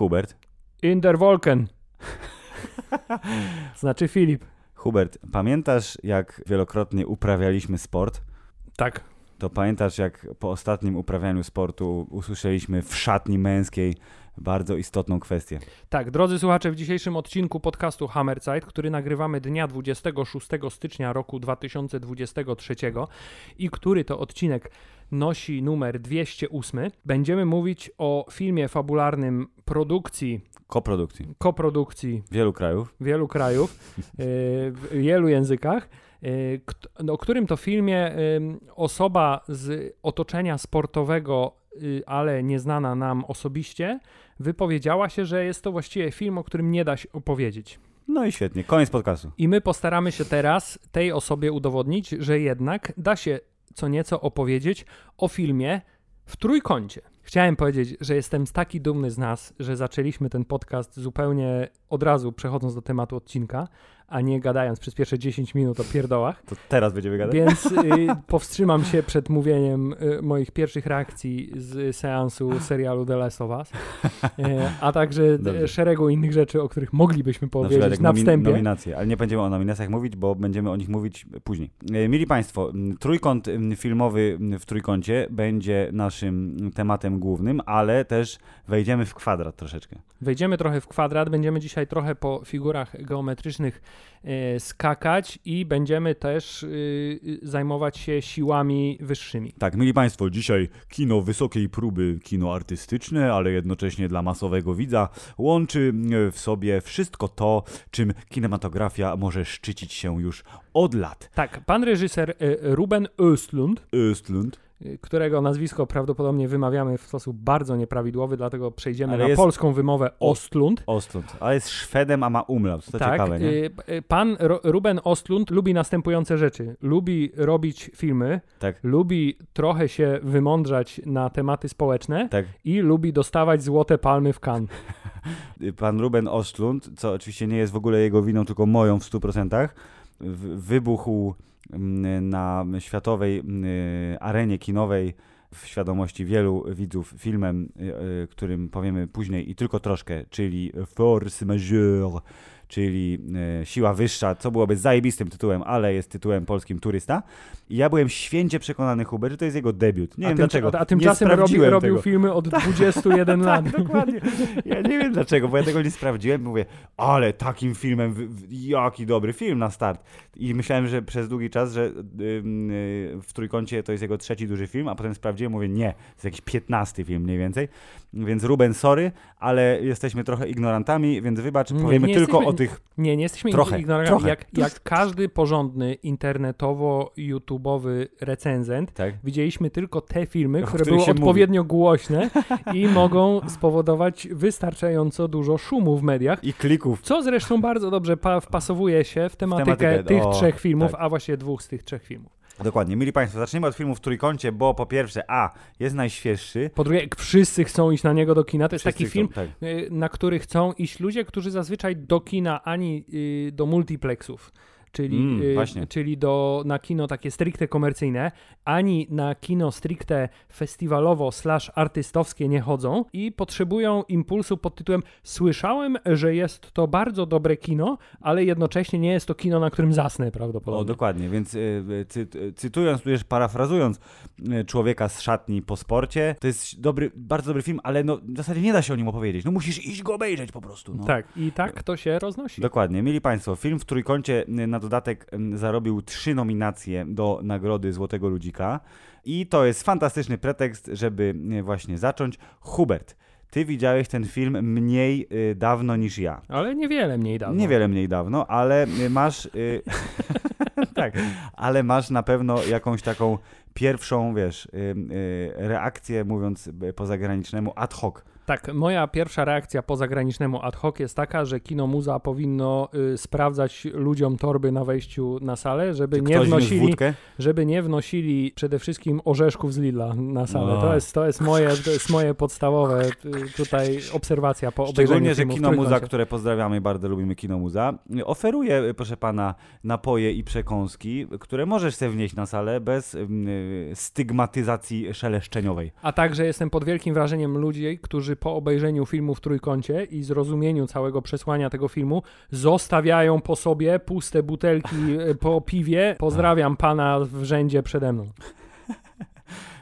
Hubert. In der Wolken. znaczy Filip. Hubert, pamiętasz jak wielokrotnie uprawialiśmy sport? Tak. To pamiętasz jak po ostatnim uprawianiu sportu usłyszeliśmy w szatni męskiej bardzo istotną kwestię. Tak, drodzy słuchacze, w dzisiejszym odcinku podcastu Hammerzeit, który nagrywamy dnia 26 stycznia roku 2023 i który to odcinek nosi numer 208, będziemy mówić o filmie fabularnym produkcji Koprodukcji. koprodukcji Wielu krajów. wielu krajów, e, w wielu językach, kt- o którym to filmie osoba z otoczenia sportowego, y, ale nieznana nam osobiście, wypowiedziała się, że jest to właściwie film, o którym nie da się opowiedzieć. No i świetnie, koniec podcastu. I my postaramy się teraz tej osobie udowodnić, że jednak da się co nieco opowiedzieć o filmie w trójkącie. Chciałem powiedzieć, że jestem taki dumny z nas, że zaczęliśmy ten podcast zupełnie od razu przechodząc do tematu odcinka, a nie gadając przez pierwsze 10 minut o pierdołach. To teraz będziemy gadać? Więc y, powstrzymam się przed mówieniem y, moich pierwszych reakcji z seansu serialu The Last of Us, y, a także Dobrze. y, szeregu innych rzeczy, o których moglibyśmy Na przykład powiedzieć na nomin- wstępie. nominacje, ale nie będziemy o nominacjach mówić, bo będziemy o nich mówić później. E, Mili Państwo, m, trójkąt filmowy w trójkącie będzie naszym tematem głównym, ale też wejdziemy w kwadrat troszeczkę. Wejdziemy trochę w kwadrat, będziemy dzisiaj trochę po figurach geometrycznych skakać i będziemy też y, zajmować się siłami wyższymi. Tak, mili Państwo, dzisiaj kino wysokiej próby, kino artystyczne, ale jednocześnie dla masowego widza, łączy m, w sobie wszystko to, czym kinematografia może szczycić się już od lat. Tak, pan reżyser e, Ruben Östlund, Östlund. Którego nazwisko prawdopodobnie wymawiamy w sposób bardzo nieprawidłowy, dlatego przejdziemy Ale na jest- polską wymowę Ostlund. Östlund, ale jest Szwedem, a ma umlaut, to tak, ciekawe, nie? y, y, pan Ro- Ruben Ostlund lubi następujące rzeczy. Lubi robić filmy, Tak, lubi trochę się wymądrzać na tematy społeczne tak. i lubi dostawać złote palmy w Cannes. pan Ruben Ostlund, co oczywiście nie jest w ogóle jego winą, tylko moją w 100%, w- wybuchł mm, na światowej mm, arenie kinowej w świadomości wielu widzów filmem, y, y, którym powiemy później i tylko troszkę, czyli Force Majeure, czyli y, Siła Wyższa, co byłoby zajebistym tytułem, ale jest tytułem polskim Turysta. I ja byłem święcie przekonany, Hubert, że to jest jego debiut. Nie a, wiem tym, dlaczego. a, a tymczasem robi, robił tego. filmy od 21 lat. Tak, dokładnie. Ja nie wiem dlaczego, bo ja tego nie sprawdziłem. Mówię, ale takim filmem, jaki dobry film na start. I myślałem, że przez długi czas, że y, w Trójkącie to jest jego trzeci duży film, a potem sprawdziłem, mówię, nie, to jest jakiś piętnasty film mniej więcej. Więc Ruben, sorry, ale jesteśmy trochę ignorantami, więc wybacz, powiemy tylko o tych... Nie, nie jesteśmy Trochę, ignorantami. trochę. Jak, jak każdy porządny internetowo-youtubowy recenzent, Tak? widzieliśmy tylko te filmy, które były się mówi. odpowiednio głośne i mogą spowodować wystarczająco dużo szumu w mediach. I klików. Co zresztą bardzo dobrze pa- wpasowuje się w tematykę, tematykę, tych o, trzech filmów, tak. a właśnie dwóch z tych trzech filmów. Dokładnie. Mili Państwo, zaczniemy od filmu w Trójkącie, bo po pierwsze, a, jest najświeższy. Po drugie, wszyscy chcą iść na niego do kina. To jest Wszyscy taki chcą, film, tak. y, na który chcą iść ludzie, którzy zazwyczaj do kina ani y, do multiplexów, czyli, Mm, y, czyli do, na kino takie stricte komercyjne, ani na kino stricte festiwalowo slash artystowskie nie chodzą i potrzebują impulsu pod tytułem słyszałem, że jest to bardzo dobre kino, ale jednocześnie nie jest to kino, na którym zasnę O, prawdopodobnie. dokładnie, więc y, cy, y, cytując, tudzież parafrazując człowieka z szatni po sporcie, to jest dobry, bardzo dobry film, ale no, w zasadzie nie da się o nim opowiedzieć. No musisz iść go obejrzeć po prostu. No. Tak, i tak to się roznosi. Dokładnie. Mieli Państwo, film w Trójkącie y, na dodatek zarobił trzy nominacje do Nagrody Złotego Ludzika i to jest fantastyczny pretekst, żeby y, właśnie zacząć. Hubert, ty widziałeś ten film mniej y, dawno niż ja. Ale niewiele mniej dawno. Niewiele mniej dawno, ale y, masz. Y, tak, ale masz na pewno jakąś taką pierwszą, wiesz, y, reakcję, mówiąc po zagranicznemu, ad hoc. Tak, moja pierwsza reakcja po zagranicznemu ad hoc jest taka, że kino muza powinno y, sprawdzać ludziom torby na wejściu na salę, żeby Czy nie wnosili, żeby nie wnosili przede wszystkim orzeszków z Lilla na salę. No. To, jest, to, jest moje, to jest moje podstawowe y, tutaj obserwacja po obejrzeniu Szczególnie, że Kino Muza, które pozdrawiamy, bardzo lubimy Kino Muza, oferuje, proszę pana, napoje i przekąski, które możesz sobie wnieść na salę bez mm, y, stygmatyzacji szeleszczeniowej. A także jestem pod wielkim wrażeniem ludzi, którzy po obejrzeniu filmu w trójkącie i zrozumieniu całego przesłania tego filmu zostawiają po sobie puste butelki e, po piwie. Pozdrawiam pana w rzędzie przede mną.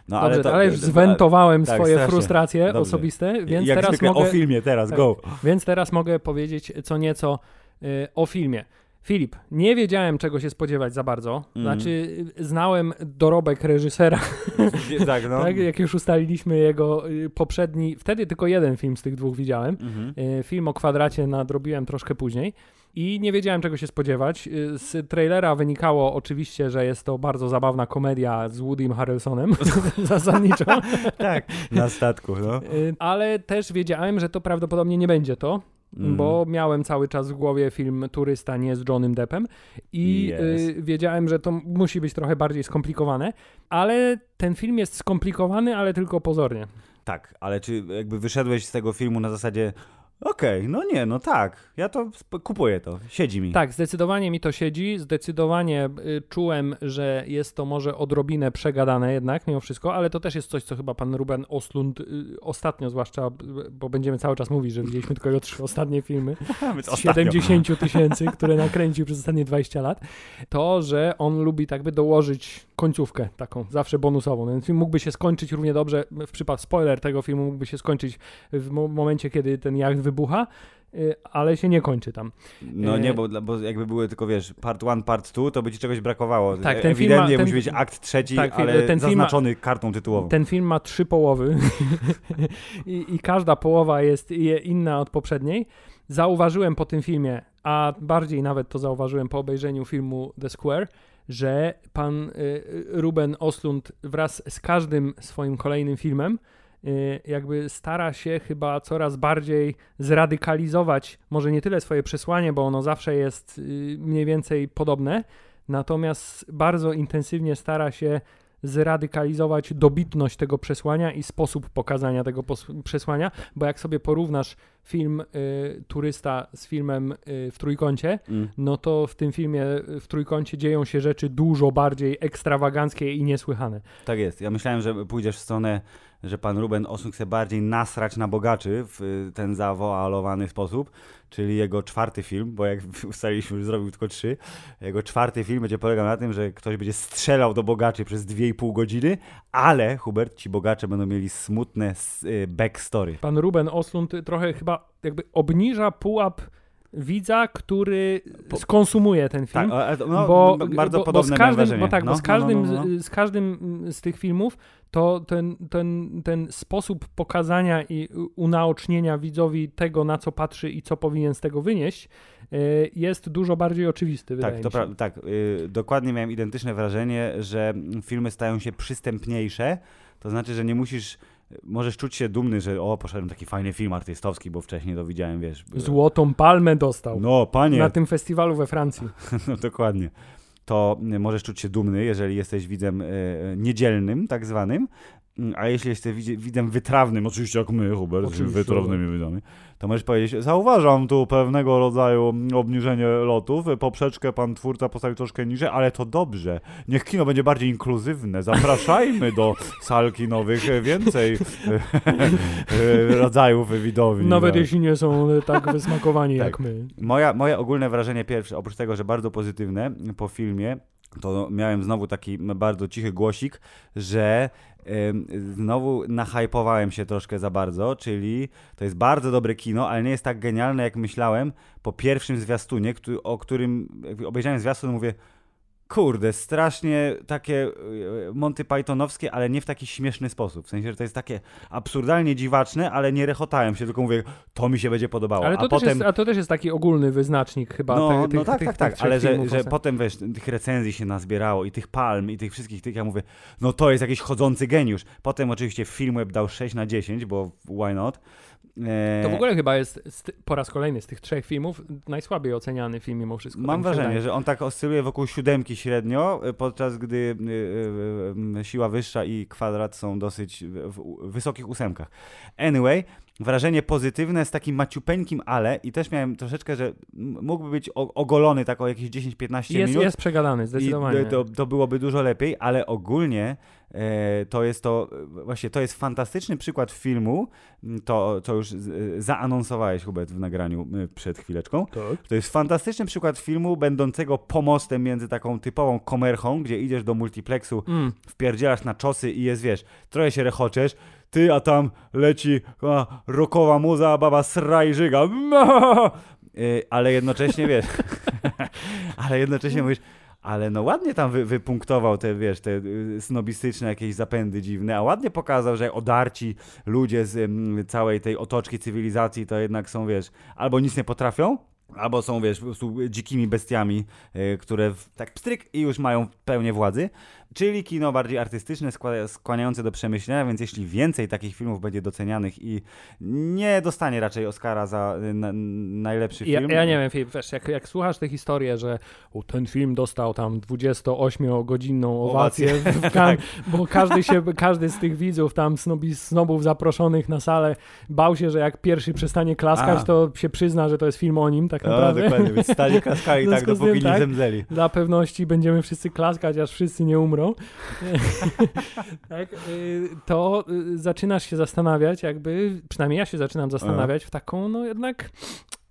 No, Dobrze, ale, to- już zwentowałem tak, swoje strasznie. frustracje Dobrze. osobiste, więc Jak teraz, mogę, o filmie teraz, tak. go. więc teraz mogę powiedzieć co nieco y, o filmie. Filip, nie wiedziałem czego się spodziewać za bardzo. Mhm. Znaczy, znałem dorobek reżysera, tak, no. tak, jak już ustaliliśmy jego y, poprzedni, wtedy tylko jeden film z tych dwóch widziałem. Mhm. Y, Film o kwadracie nadrobiłem troszkę później i nie wiedziałem czego się spodziewać. Y, Z trailera wynikało oczywiście, że jest to bardzo zabawna komedia z Woodym Harrelsonem zasadniczo, tak, na statku, no. Ale też wiedziałem, że to prawdopodobnie nie będzie to. Mm. Bo miałem cały czas w głowie film Turysta nie z Johnem Deppem i Yes. y, wiedziałem, że to musi być trochę bardziej skomplikowane, ale ten film jest skomplikowany, ale tylko pozornie. Tak, ale czy jakby wyszedłeś z tego filmu na zasadzie okej, no nie, no tak, ja to kupuję to, siedzi mi. Tak, zdecydowanie mi to siedzi. Zdecydowanie y, czułem, że jest to może odrobinę przegadane jednak, mimo wszystko, ale to też jest coś, co chyba pan Ruben Oslund y, ostatnio, zwłaszcza, bo będziemy cały czas mówić, że widzieliśmy tylko jego trzy ostatnie filmy Więc z ostatnio. 70 tysięcy, które nakręcił przez ostatnie 20 lat, to, że on lubi tak by dołożyć końcówkę taką, zawsze bonusową. Ten film mógłby się skończyć równie dobrze, w przypadku spoiler tego filmu mógłby się skończyć w mo- momencie, kiedy ten jacht wybucha, y, ale się nie kończy tam. No nie, bo, dla- bo jakby były tylko, wiesz, part one, part two, to by ci czegoś brakowało. Tak, ten film ma- Ewidentnie ten- musi być akt trzeci, tak, ale ten film ma- zaznaczony kartą tytułową. Ten film ma trzy połowy I, i każda połowa jest je- inna od poprzedniej. Zauważyłem po tym filmie, a bardziej nawet to zauważyłem po obejrzeniu filmu The Square, że pan y, y, Ruben Oslund wraz z każdym swoim kolejnym filmem y, jakby stara się chyba coraz bardziej zradykalizować, może nie tyle swoje przesłanie, bo ono zawsze jest y, mniej więcej podobne, natomiast bardzo intensywnie stara się zradykalizować dobitność tego przesłania i sposób pokazania tego przesłania, bo jak sobie porównasz film y, Turysta z filmem y, w Trójkącie, Mm. no to w tym filmie y, w Trójkącie dzieją się rzeczy dużo bardziej ekstrawaganckie i niesłychane. Tak jest. Ja myślałem, że pójdziesz w stronę, że pan Ruben Osung chce bardziej nasrać na bogaczy w y, ten zawoalowany sposób, czyli jego czwarty film, bo jak ustaliliśmy, że zrobił tylko trzy, jego czwarty film będzie polegał na tym, że ktoś będzie strzelał do bogaczy przez dwie i pół godziny, ale, Hubert, ci bogacze będą mieli smutne y, backstory. Pan Ruben Oslund trochę chyba jakby obniża pułap widza, który skonsumuje ten film. Tak, no, bo, bardzo bo, bo podobne z miałem każdym, bo tak, no, bo z każdym, no, no, no. Z, z każdym z tych filmów to ten, ten, ten sposób pokazania i unaocznienia widzowi tego, na co patrzy i co powinien z tego wynieść, y, jest dużo bardziej oczywisty, wydaje Tak, to mi się. pra- tak y, dokładnie miałem identyczne wrażenie, że filmy stają się przystępniejsze, to znaczy, że nie musisz, możesz czuć się dumny, że o, poszedłem taki fajny film artystowski, bo wcześniej to widziałem, wiesz. Złotą palmę dostał No, panie, na tym festiwalu we Francji. no dokładnie. To y, możesz czuć się dumny, jeżeli jesteś widzem y, niedzielnym, tak zwanym, Mm, a jeśli jesteś widz- widzem wytrawnym, oczywiście jak my, Hubert, Oczywiście. wytrawnymi widzami, to możesz powiedzieć, zauważam tu pewnego rodzaju obniżenie lotów, poprzeczkę pan twórca postawił troszkę niżej, ale to dobrze. Niech kino będzie bardziej inkluzywne, zapraszajmy do sal kinowych więcej rodzajów widowni. Nawet tak. jeśli nie są tak wysmakowani Tak. jak my. Moja, moje ogólne wrażenie pierwsze, oprócz tego, że bardzo pozytywne po filmie, to miałem znowu taki bardzo cichy głosik, że znowu nahypowałem się troszkę za bardzo, czyli to jest bardzo dobre kino, ale nie jest tak genialne, jak myślałem po pierwszym zwiastunie, o którym obejrzałem zwiastun, mówię kurde, strasznie takie e, Monty Pythonowskie, ale nie w taki śmieszny sposób. W sensie, że to jest takie absurdalnie dziwaczne, ale nie rechotałem się, tylko mówię, to mi się będzie podobało. Ale to, A też potem... jest, a to też jest taki ogólny wyznacznik chyba No, te, no tych, tak, tych, tak, tak, tych ale że, że ostatnio. potem wiesz, tych recenzji się nazbierało i tych palm, i tych wszystkich tych, ja mówię, no to jest jakiś chodzący geniusz. Potem oczywiście Filmweb dał 6 na 10, bo why not? E, To w ogóle chyba jest po raz kolejny z tych trzech filmów najsłabiej oceniany film mimo wszystko. Mam tak wrażenie, że on tak oscyluje wokół siódemki średnio, y, podczas gdy y, siła wyższa i kwadrat są dosyć w wysokich ósemkach. Anyway, wrażenie pozytywne z takim maciupeńkim ale i też miałem troszeczkę, że mógłby być ogolony tak o jakieś 10-15 Jest, minut. jest przegadany, zdecydowanie. I to, to byłoby dużo lepiej, ale ogólnie e, to jest to, e, właśnie to jest fantastyczny przykład filmu, to, to już e, zaanonsowałeś Hubert w nagraniu przed chwileczką. Tak. To jest fantastyczny przykład filmu będącego pomostem między taką typową komerchą, gdzie idziesz do multiplexu, Mm. wpierdzielasz na czosy i jest, wiesz, trochę się rechoczesz, ty, a tam leci a, rockowa muza, baba sra i żyga. Y, ale jednocześnie, wiesz, ale jednocześnie mówisz, ale no ładnie tam wy, wypunktował te, wiesz, te y, snobistyczne jakieś zapędy dziwne, a ładnie pokazał, że odarci ludzie z ym, całej tej otoczki cywilizacji to jednak są, wiesz, albo nic nie potrafią, albo są, wiesz, po prostu dzikimi bestiami, y, które w, tak pstryk i już mają pełnię władzy. Czyli kino bardziej artystyczne, skła- skłaniające do przemyślenia, więc jeśli więcej takich filmów będzie docenianych i nie dostanie raczej Oscara za y, na, najlepszy film. ja nie wiem, Filip, wiesz, jak, jak słuchasz tę historię, że o, ten film dostał tam 28-godzinną owację, Owację. kan, bo każdy, się, każdy z tych widzów tam snobi, snobów zaproszonych na salę bał się, że jak pierwszy przestanie klaskać, A. to się przyzna, że to jest film o nim tak No, naprawdę. dokładnie, więc stali klaskali tak, dopóki tym, nie tak. zemdleli. Dla pewności będziemy wszyscy klaskać, aż wszyscy nie umrą. tak, y, to y, zaczynasz się zastanawiać, jakby, przynajmniej ja się zaczynam zastanawiać w taką, no jednak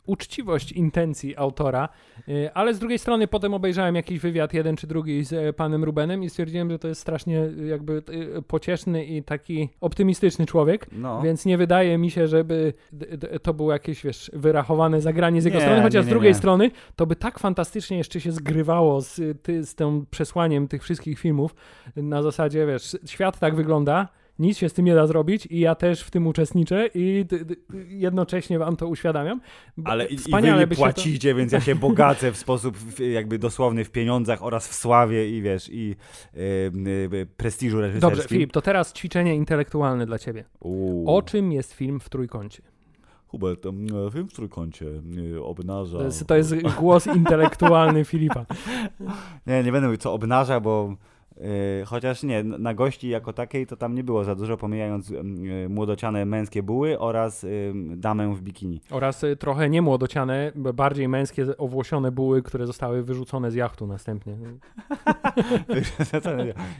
uczciwość intencji autora, y, ale z drugiej strony potem obejrzałem jakiś wywiad, jeden czy drugi z e, panem Rubenem i stwierdziłem, że to jest strasznie y, jakby y, pocieszny i taki optymistyczny człowiek, No. więc nie wydaje mi się, żeby to było jakieś, wiesz, wyrachowane zagranie z jego Nie, strony, chociaż nie, z nie, drugiej nie. strony to by tak fantastycznie jeszcze się zgrywało z, ty, z tym przesłaniem tych wszystkich filmów. Na zasadzie, wiesz, świat tak wygląda, nic się z tym nie da zrobić i ja też w tym uczestniczę i d- d- jednocześnie wam to uświadamiam. Ale i, i wy by się to... płacicie, więc ja się bogacę w sposób jakby dosłowny w pieniądzach oraz w sławie i wiesz, i y, y, prestiżu reżyserskim. Dobrze, Filip, to teraz ćwiczenie intelektualne dla ciebie. Uuu. O czym jest film w trójkącie? Hubert, film w trójkącie y, obnaża... To jest, to jest głos intelektualny Filipa. Nie, nie będę mówił co obnaża, bo chociaż nie, na gości jako takiej to tam nie było za dużo, pomijając y, młodociane męskie buły oraz y, damę w bikini. Oraz y, trochę niemłodociane, bardziej męskie, owłosione buły, które zostały wyrzucone z jachtu następnie.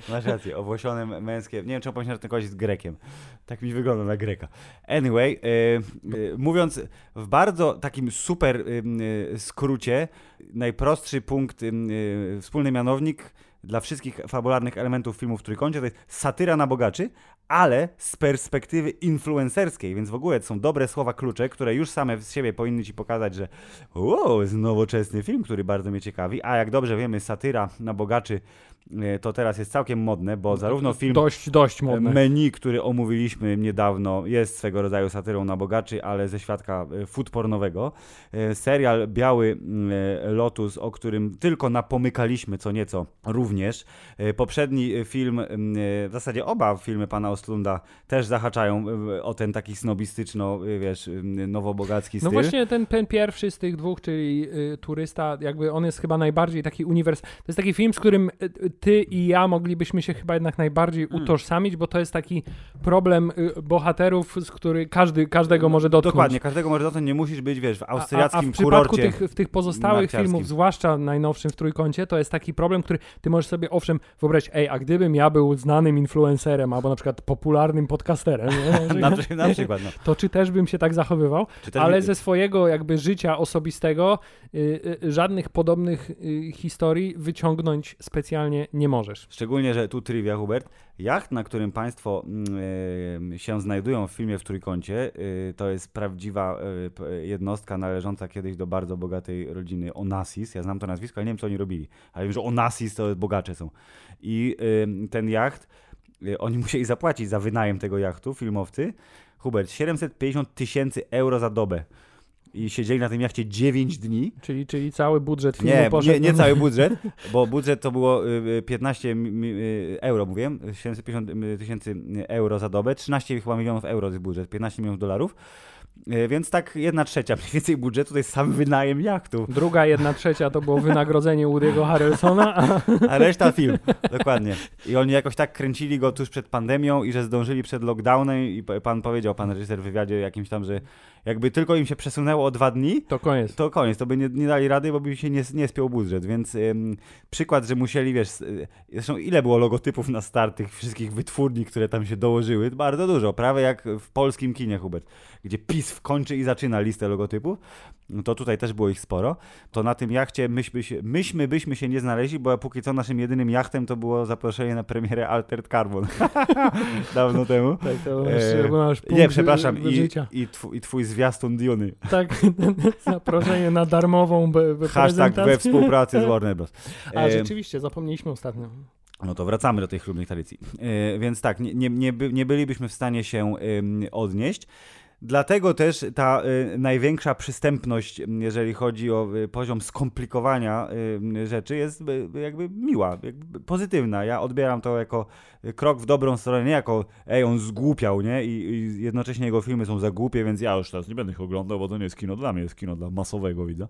Masz rację, owłosione męskie. Nie wiem, czy pomyślałem, że ten kogoś jest Grekiem. Tak mi wygląda na Greka. Anyway, mówiąc w bardzo takim super y, skrócie, najprostszy punkt, y, wspólny mianownik dla wszystkich fabularnych elementów filmu w Trójkącie to jest satyra na bogaczy, ale z perspektywy influencerskiej, więc w ogóle to są dobre słowa klucze, które już same z siebie powinny ci pokazać, że wow, jest nowoczesny film, który bardzo mnie ciekawi, a jak dobrze wiemy, satyra na bogaczy to teraz jest całkiem modne, bo zarówno film Dość, dość modne. Menu, który omówiliśmy niedawno, jest swego rodzaju satyrą na bogaczy, ale ze świadka e, food pornowego. E, Serial Biały e, Lotus, o którym tylko napomykaliśmy co nieco również. E, Poprzedni e, film, e, w zasadzie oba filmy pana Ostlunda też zahaczają e, o ten taki snobistyczno, e, wiesz, e, nowobogacki No styl. właśnie ten, ten pierwszy z tych dwóch, czyli Turysta, jakby on jest chyba najbardziej taki uniwers... To jest taki film, z którym ty i ja moglibyśmy się chyba jednak najbardziej Hmm. utożsamić, bo to jest taki problem y, bohaterów, z który każdy, każdego może dotknąć. Dokładnie, każdego może dotknąć, nie musisz być, wiesz, w A, a, austriackim a w przypadku tych, tych pozostałych filmów, zwłaszcza najnowszym w Trójkącie, to jest taki problem, który ty możesz sobie owszem wyobrazić, ej, a gdybym ja był znanym influencerem, albo na przykład popularnym podcasterem, nie? na, na przykład, no. to czy też bym się tak zachowywał? Ale ze swojego jakby życia osobistego y, y, żadnych podobnych y, historii wyciągnąć specjalnie nie możesz. Szczególnie, że tu trivia, Hubert. Jacht, na którym Państwo e, się znajdują w filmie w Trójkącie, e, to jest prawdziwa p- jednostka należąca kiedyś do bardzo bogatej rodziny Onassis. Ja znam to nazwisko, ale nie wiem, co oni robili. Ale wiem, że Onassis to bogacze są. I ten jacht, oni musieli zapłacić za wynajem tego jachtu, filmowcy. Hubert, 750 tysięcy euro za dobę. I siedzieli na tym jachcie 9 dni. Czyli, czyli cały budżet filmu Nie, poszedł... nie, nie cały budżet, bo budżet to było y, y, 15 mi- mi- y, euro, mówiłem, 750 tysięcy euro za dobę, 13 chyba milionów euro to jest budżet, 15 milionów dolarów. Więc tak jedna trzecia mniej więcej budżetu to jest sam wynajem jachtu, Druga jedna trzecia to było wynagrodzenie Woody'ego Harrelsona, a a reszta film. Dokładnie. I oni jakoś tak kręcili go tuż przed pandemią i że zdążyli przed lockdownem i pan powiedział, pan reżyser w wywiadzie jakimś tam, że jakby tylko im się przesunęło o dwa dni, to koniec. to koniec, to by nie, nie dali rady, bo by się nie, nie spiął budżet, więc ym, przykład, że musieli, wiesz, y, zresztą ile było logotypów na start tych wszystkich wytwórni, które tam się dołożyły, bardzo dużo, prawie jak w polskim kinie, Hubert, gdzie PiS kończy i zaczyna listę logotypów, to tutaj też było ich sporo, to na tym jachcie myśmy, się, myśmy byśmy się nie znaleźli, bo póki co naszym jedynym jachtem to było zaproszenie na premierę Altered Carbon, dawno temu. Tak, to E, punkt Nie, przepraszam, i, życia. i, twój, i twój zwiastun Duny. Tak, zaproszenie na darmową be, be Hashtag we współpracy z Warner Bros. A E, rzeczywiście, zapomnieliśmy ostatnio. No to wracamy do tej chlubnej tradycji. E, więc tak, nie, nie, nie, by, nie bylibyśmy w stanie się odnieść. Dlatego też ta y, największa przystępność, jeżeli chodzi o y, poziom skomplikowania y, rzeczy, jest y, jakby miła, jakby pozytywna. Ja odbieram to jako y, krok w dobrą stronę, nie jako ej, on zgłupiał, nie? I, I jednocześnie jego filmy są za głupie, więc ja już teraz nie będę ich oglądał, bo to nie jest kino dla mnie, jest kino dla masowego widza.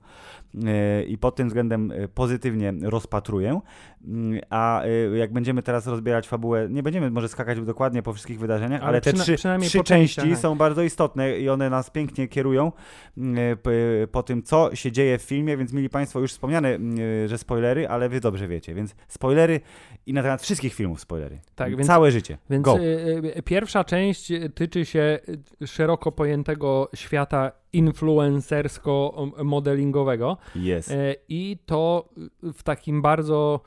Y, I pod tym względem pozytywnie rozpatruję. Mm, A jak będziemy teraz rozbierać fabułę, nie będziemy może skakać dokładnie po wszystkich wydarzeniach, ale, Ale te trzy, trzy części tak. są bardzo istotne i one nas pięknie kierują mm, p- po tym, co się dzieje w filmie, więc mieli Państwo już wspomniane, mm, że spoilery, ale Wy dobrze wiecie, więc spoilery i na temat wszystkich filmów spoilery. Tak, więc- Całe życie. Więc Go. pierwsza część tyczy się szeroko pojętego świata influencersko-modelingowego Jest. e, i to w takim bardzo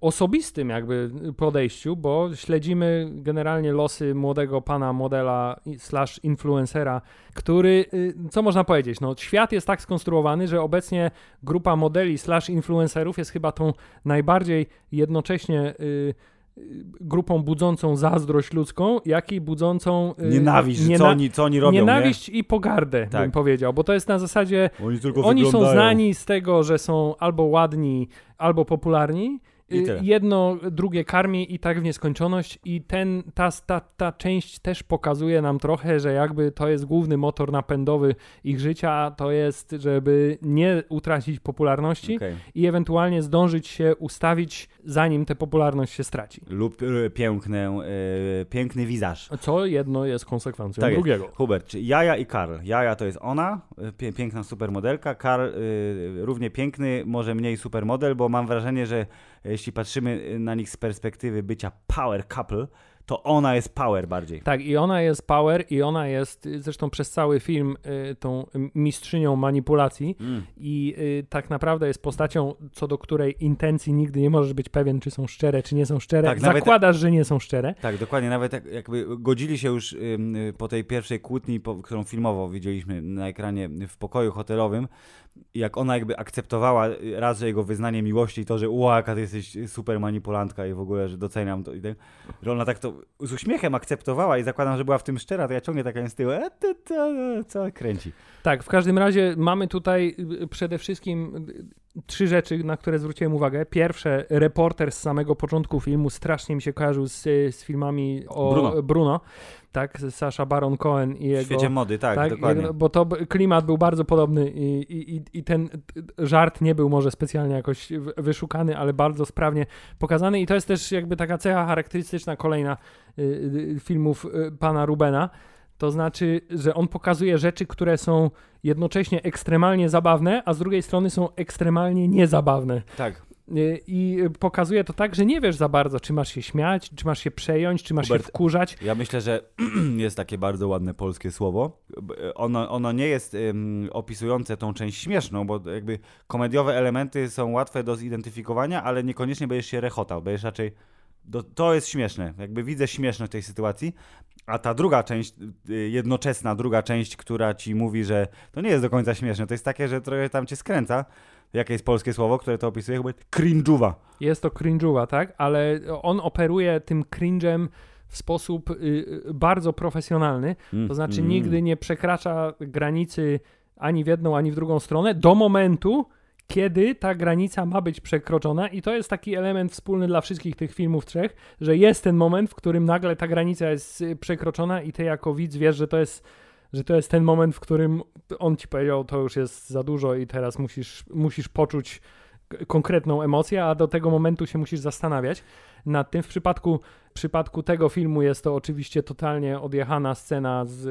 osobistym jakby podejściu, bo śledzimy generalnie losy młodego pana modela slash influencera, który, y, co można powiedzieć, no świat jest tak skonstruowany, że obecnie grupa modeli slash influencerów jest chyba tą najbardziej jednocześnie y, y, grupą budzącą zazdrość ludzką, jak i budzącą y, Nienawiść, niena- co, oni, co oni robią, nienawiść i pogardę, Tak. bym powiedział, bo to jest na zasadzie nie? Oni oni są znani z tego, że są albo ładni, albo popularni. Y. Jedno, drugie karmi i tak w nieskończoność i ten, ta, ta, ta część też pokazuje nam trochę, że jakby to jest główny motor napędowy ich życia, to jest, żeby nie utracić popularności Okej. i ewentualnie zdążyć się ustawić, zanim tę popularność się straci. Lub e, pięknę, e, piękny wizaż. Co jedno jest konsekwencją Tak jest. drugiego. Hubert, czy Jaja i Karl. Jaja to jest ona, y, piękna supermodelka. Karl y, równie piękny, może mniej supermodel, bo mam wrażenie, że jeśli patrzymy na nich z perspektywy bycia power couple, to ona jest power bardziej. Tak, i ona jest power, i ona jest y, zresztą przez cały film y, tą mistrzynią manipulacji. Mm. I y, tak naprawdę jest postacią, co do której intencji nigdy nie możesz być pewien, czy są szczere, czy nie są szczere. Tak, nawet- Zakładasz, że nie są szczere. Tak, dokładnie. Nawet jak, jakby godzili się już y, po tej pierwszej kłótni, po, którą filmowo widzieliśmy na ekranie w pokoju hotelowym, jak ona jakby akceptowała raz, że jego wyznanie miłości i to, że ła, jaka ty jesteś super manipulantka i w ogóle, że doceniam to i tak, że ona tak to z uśmiechem akceptowała i zakładam, że była w tym szczera, to ja ciągle taka z tyłu, e, to, to, co kręci. Tak, w każdym razie mamy tutaj przede wszystkim trzy rzeczy, na które zwróciłem uwagę. Pierwsze, reporter z samego początku filmu strasznie mi się kojarzył z, z filmami o Bruno. Bruno tak, Sasha Baron Cohen i W jego... świecie mody, tak, dokładnie. jak- bo to klimat był bardzo podobny i, i, i- ten żart nie był może specjalnie jakoś w- wyszukany, ale bardzo sprawnie pokazany i to jest też jakby taka cecha charakterystyczna kolejna y, y, filmów y, pana Rubena. To znaczy, że on pokazuje rzeczy, które są jednocześnie ekstremalnie zabawne, a z drugiej strony są ekstremalnie niezabawne. Tak. Y, I pokazuje to tak, że nie wiesz za bardzo, czy masz się śmiać, czy masz się przejąć, czy masz Hubert, się wkurzać. Ja myślę, że jest takie bardzo ładne polskie słowo. Ono, ono nie jest ym, opisujące tą część śmieszną, bo jakby komediowe elementy są łatwe do zidentyfikowania, ale niekoniecznie będziesz się rechotał, będziesz raczej... Do, to jest śmieszne, jakby widzę śmieszność tej sytuacji, a ta druga część, y, jednoczesna druga część, która ci mówi, że to nie jest do końca śmieszne, to jest takie, że trochę tam cię skręca. Jakie jest polskie słowo, które to opisuje? Chyba cringe'uwa. Jest to cringe'uwa, tak? Ale on operuje tym cringe'em w sposób y, y, bardzo profesjonalny. Mm, To znaczy mm. nigdy nie przekracza granicy ani w jedną, ani w drugą stronę do momentu, kiedy ta granica ma być przekroczona i to jest taki element wspólny dla wszystkich tych filmów trzech, że jest ten moment, w którym nagle ta granica jest y, przekroczona i ty jako widz wiesz, że to jest że to jest ten moment, w którym on ci powiedział, to już jest za dużo i teraz musisz, musisz poczuć konkretną emocję, a do tego momentu się musisz zastanawiać nad tym. W przypadku, w przypadku tego filmu jest to oczywiście totalnie odjechana scena z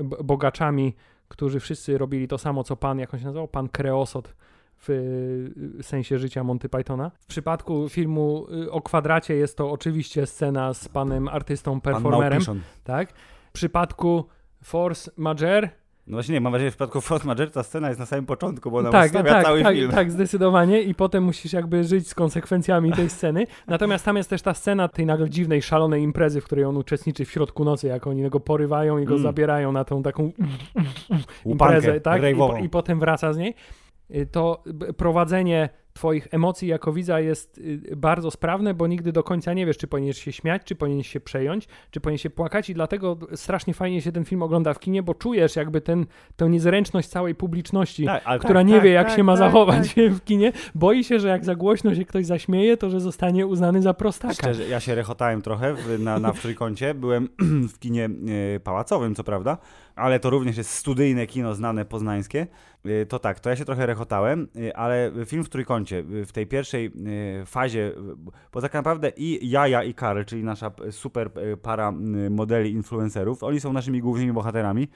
y, bogaczami, którzy wszyscy robili to samo, co pan, jak on się nazywał? Pan Kreosot w y, sensie życia Monty Pythona. W przypadku filmu y, o kwadracie jest to oczywiście scena z panem artystą performerem. Pan tak? W przypadku Force Majeure no właśnie nie, mam wrażenie, że w przypadku Force Majeure ta scena jest na samym początku, bo ona tak, tak, cały tak, film. Tak, zdecydowanie i potem musisz jakby żyć z konsekwencjami tej sceny. Natomiast tam jest też ta scena tej nagle dziwnej, szalonej imprezy, w której on uczestniczy w środku nocy, jak oni go porywają i go mm. zabierają na tą taką imprezę, tak? I, I potem wraca z niej. Y, to prowadzenie Twoich emocji jako widza jest y, bardzo sprawne, bo nigdy do końca nie wiesz, czy powinieneś się śmiać, czy powinieneś się przejąć, czy powinieneś się płakać, i dlatego strasznie fajnie się ten film ogląda w kinie, bo czujesz jakby ten, tę niezręczność całej publiczności, tak, która tak, nie tak, wie, jak tak, się ma tak, zachować tak. w kinie. Boi się, że jak za głośno się ktoś zaśmieje, to że zostanie uznany za prostaka. Szczerze, ja się rechotałem trochę w, na, na w trójkącie. Byłem w kinie e, pałacowym, co prawda, ale to również jest studyjne kino znane poznańskie. E, to tak, to ja się trochę rechotałem, e, ale film w trójkącie, w tej pierwszej fazie, bo tak naprawdę i Jaja i Karel, czyli nasza super para modeli influencerów, oni są naszymi głównymi bohaterami.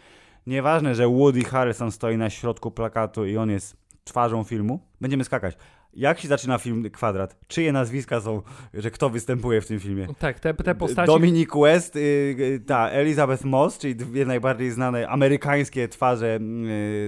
Nieważne, że Woody Harrelson stoi na środku plakatu i on jest twarzą filmu. Będziemy skakać. Jak się zaczyna film Kwadrat? Czyje nazwiska są, że kto występuje w tym filmie? Tak, te, te postaci... Dominic West, y, ta Elizabeth Moss, czyli dwie najbardziej znane amerykańskie twarze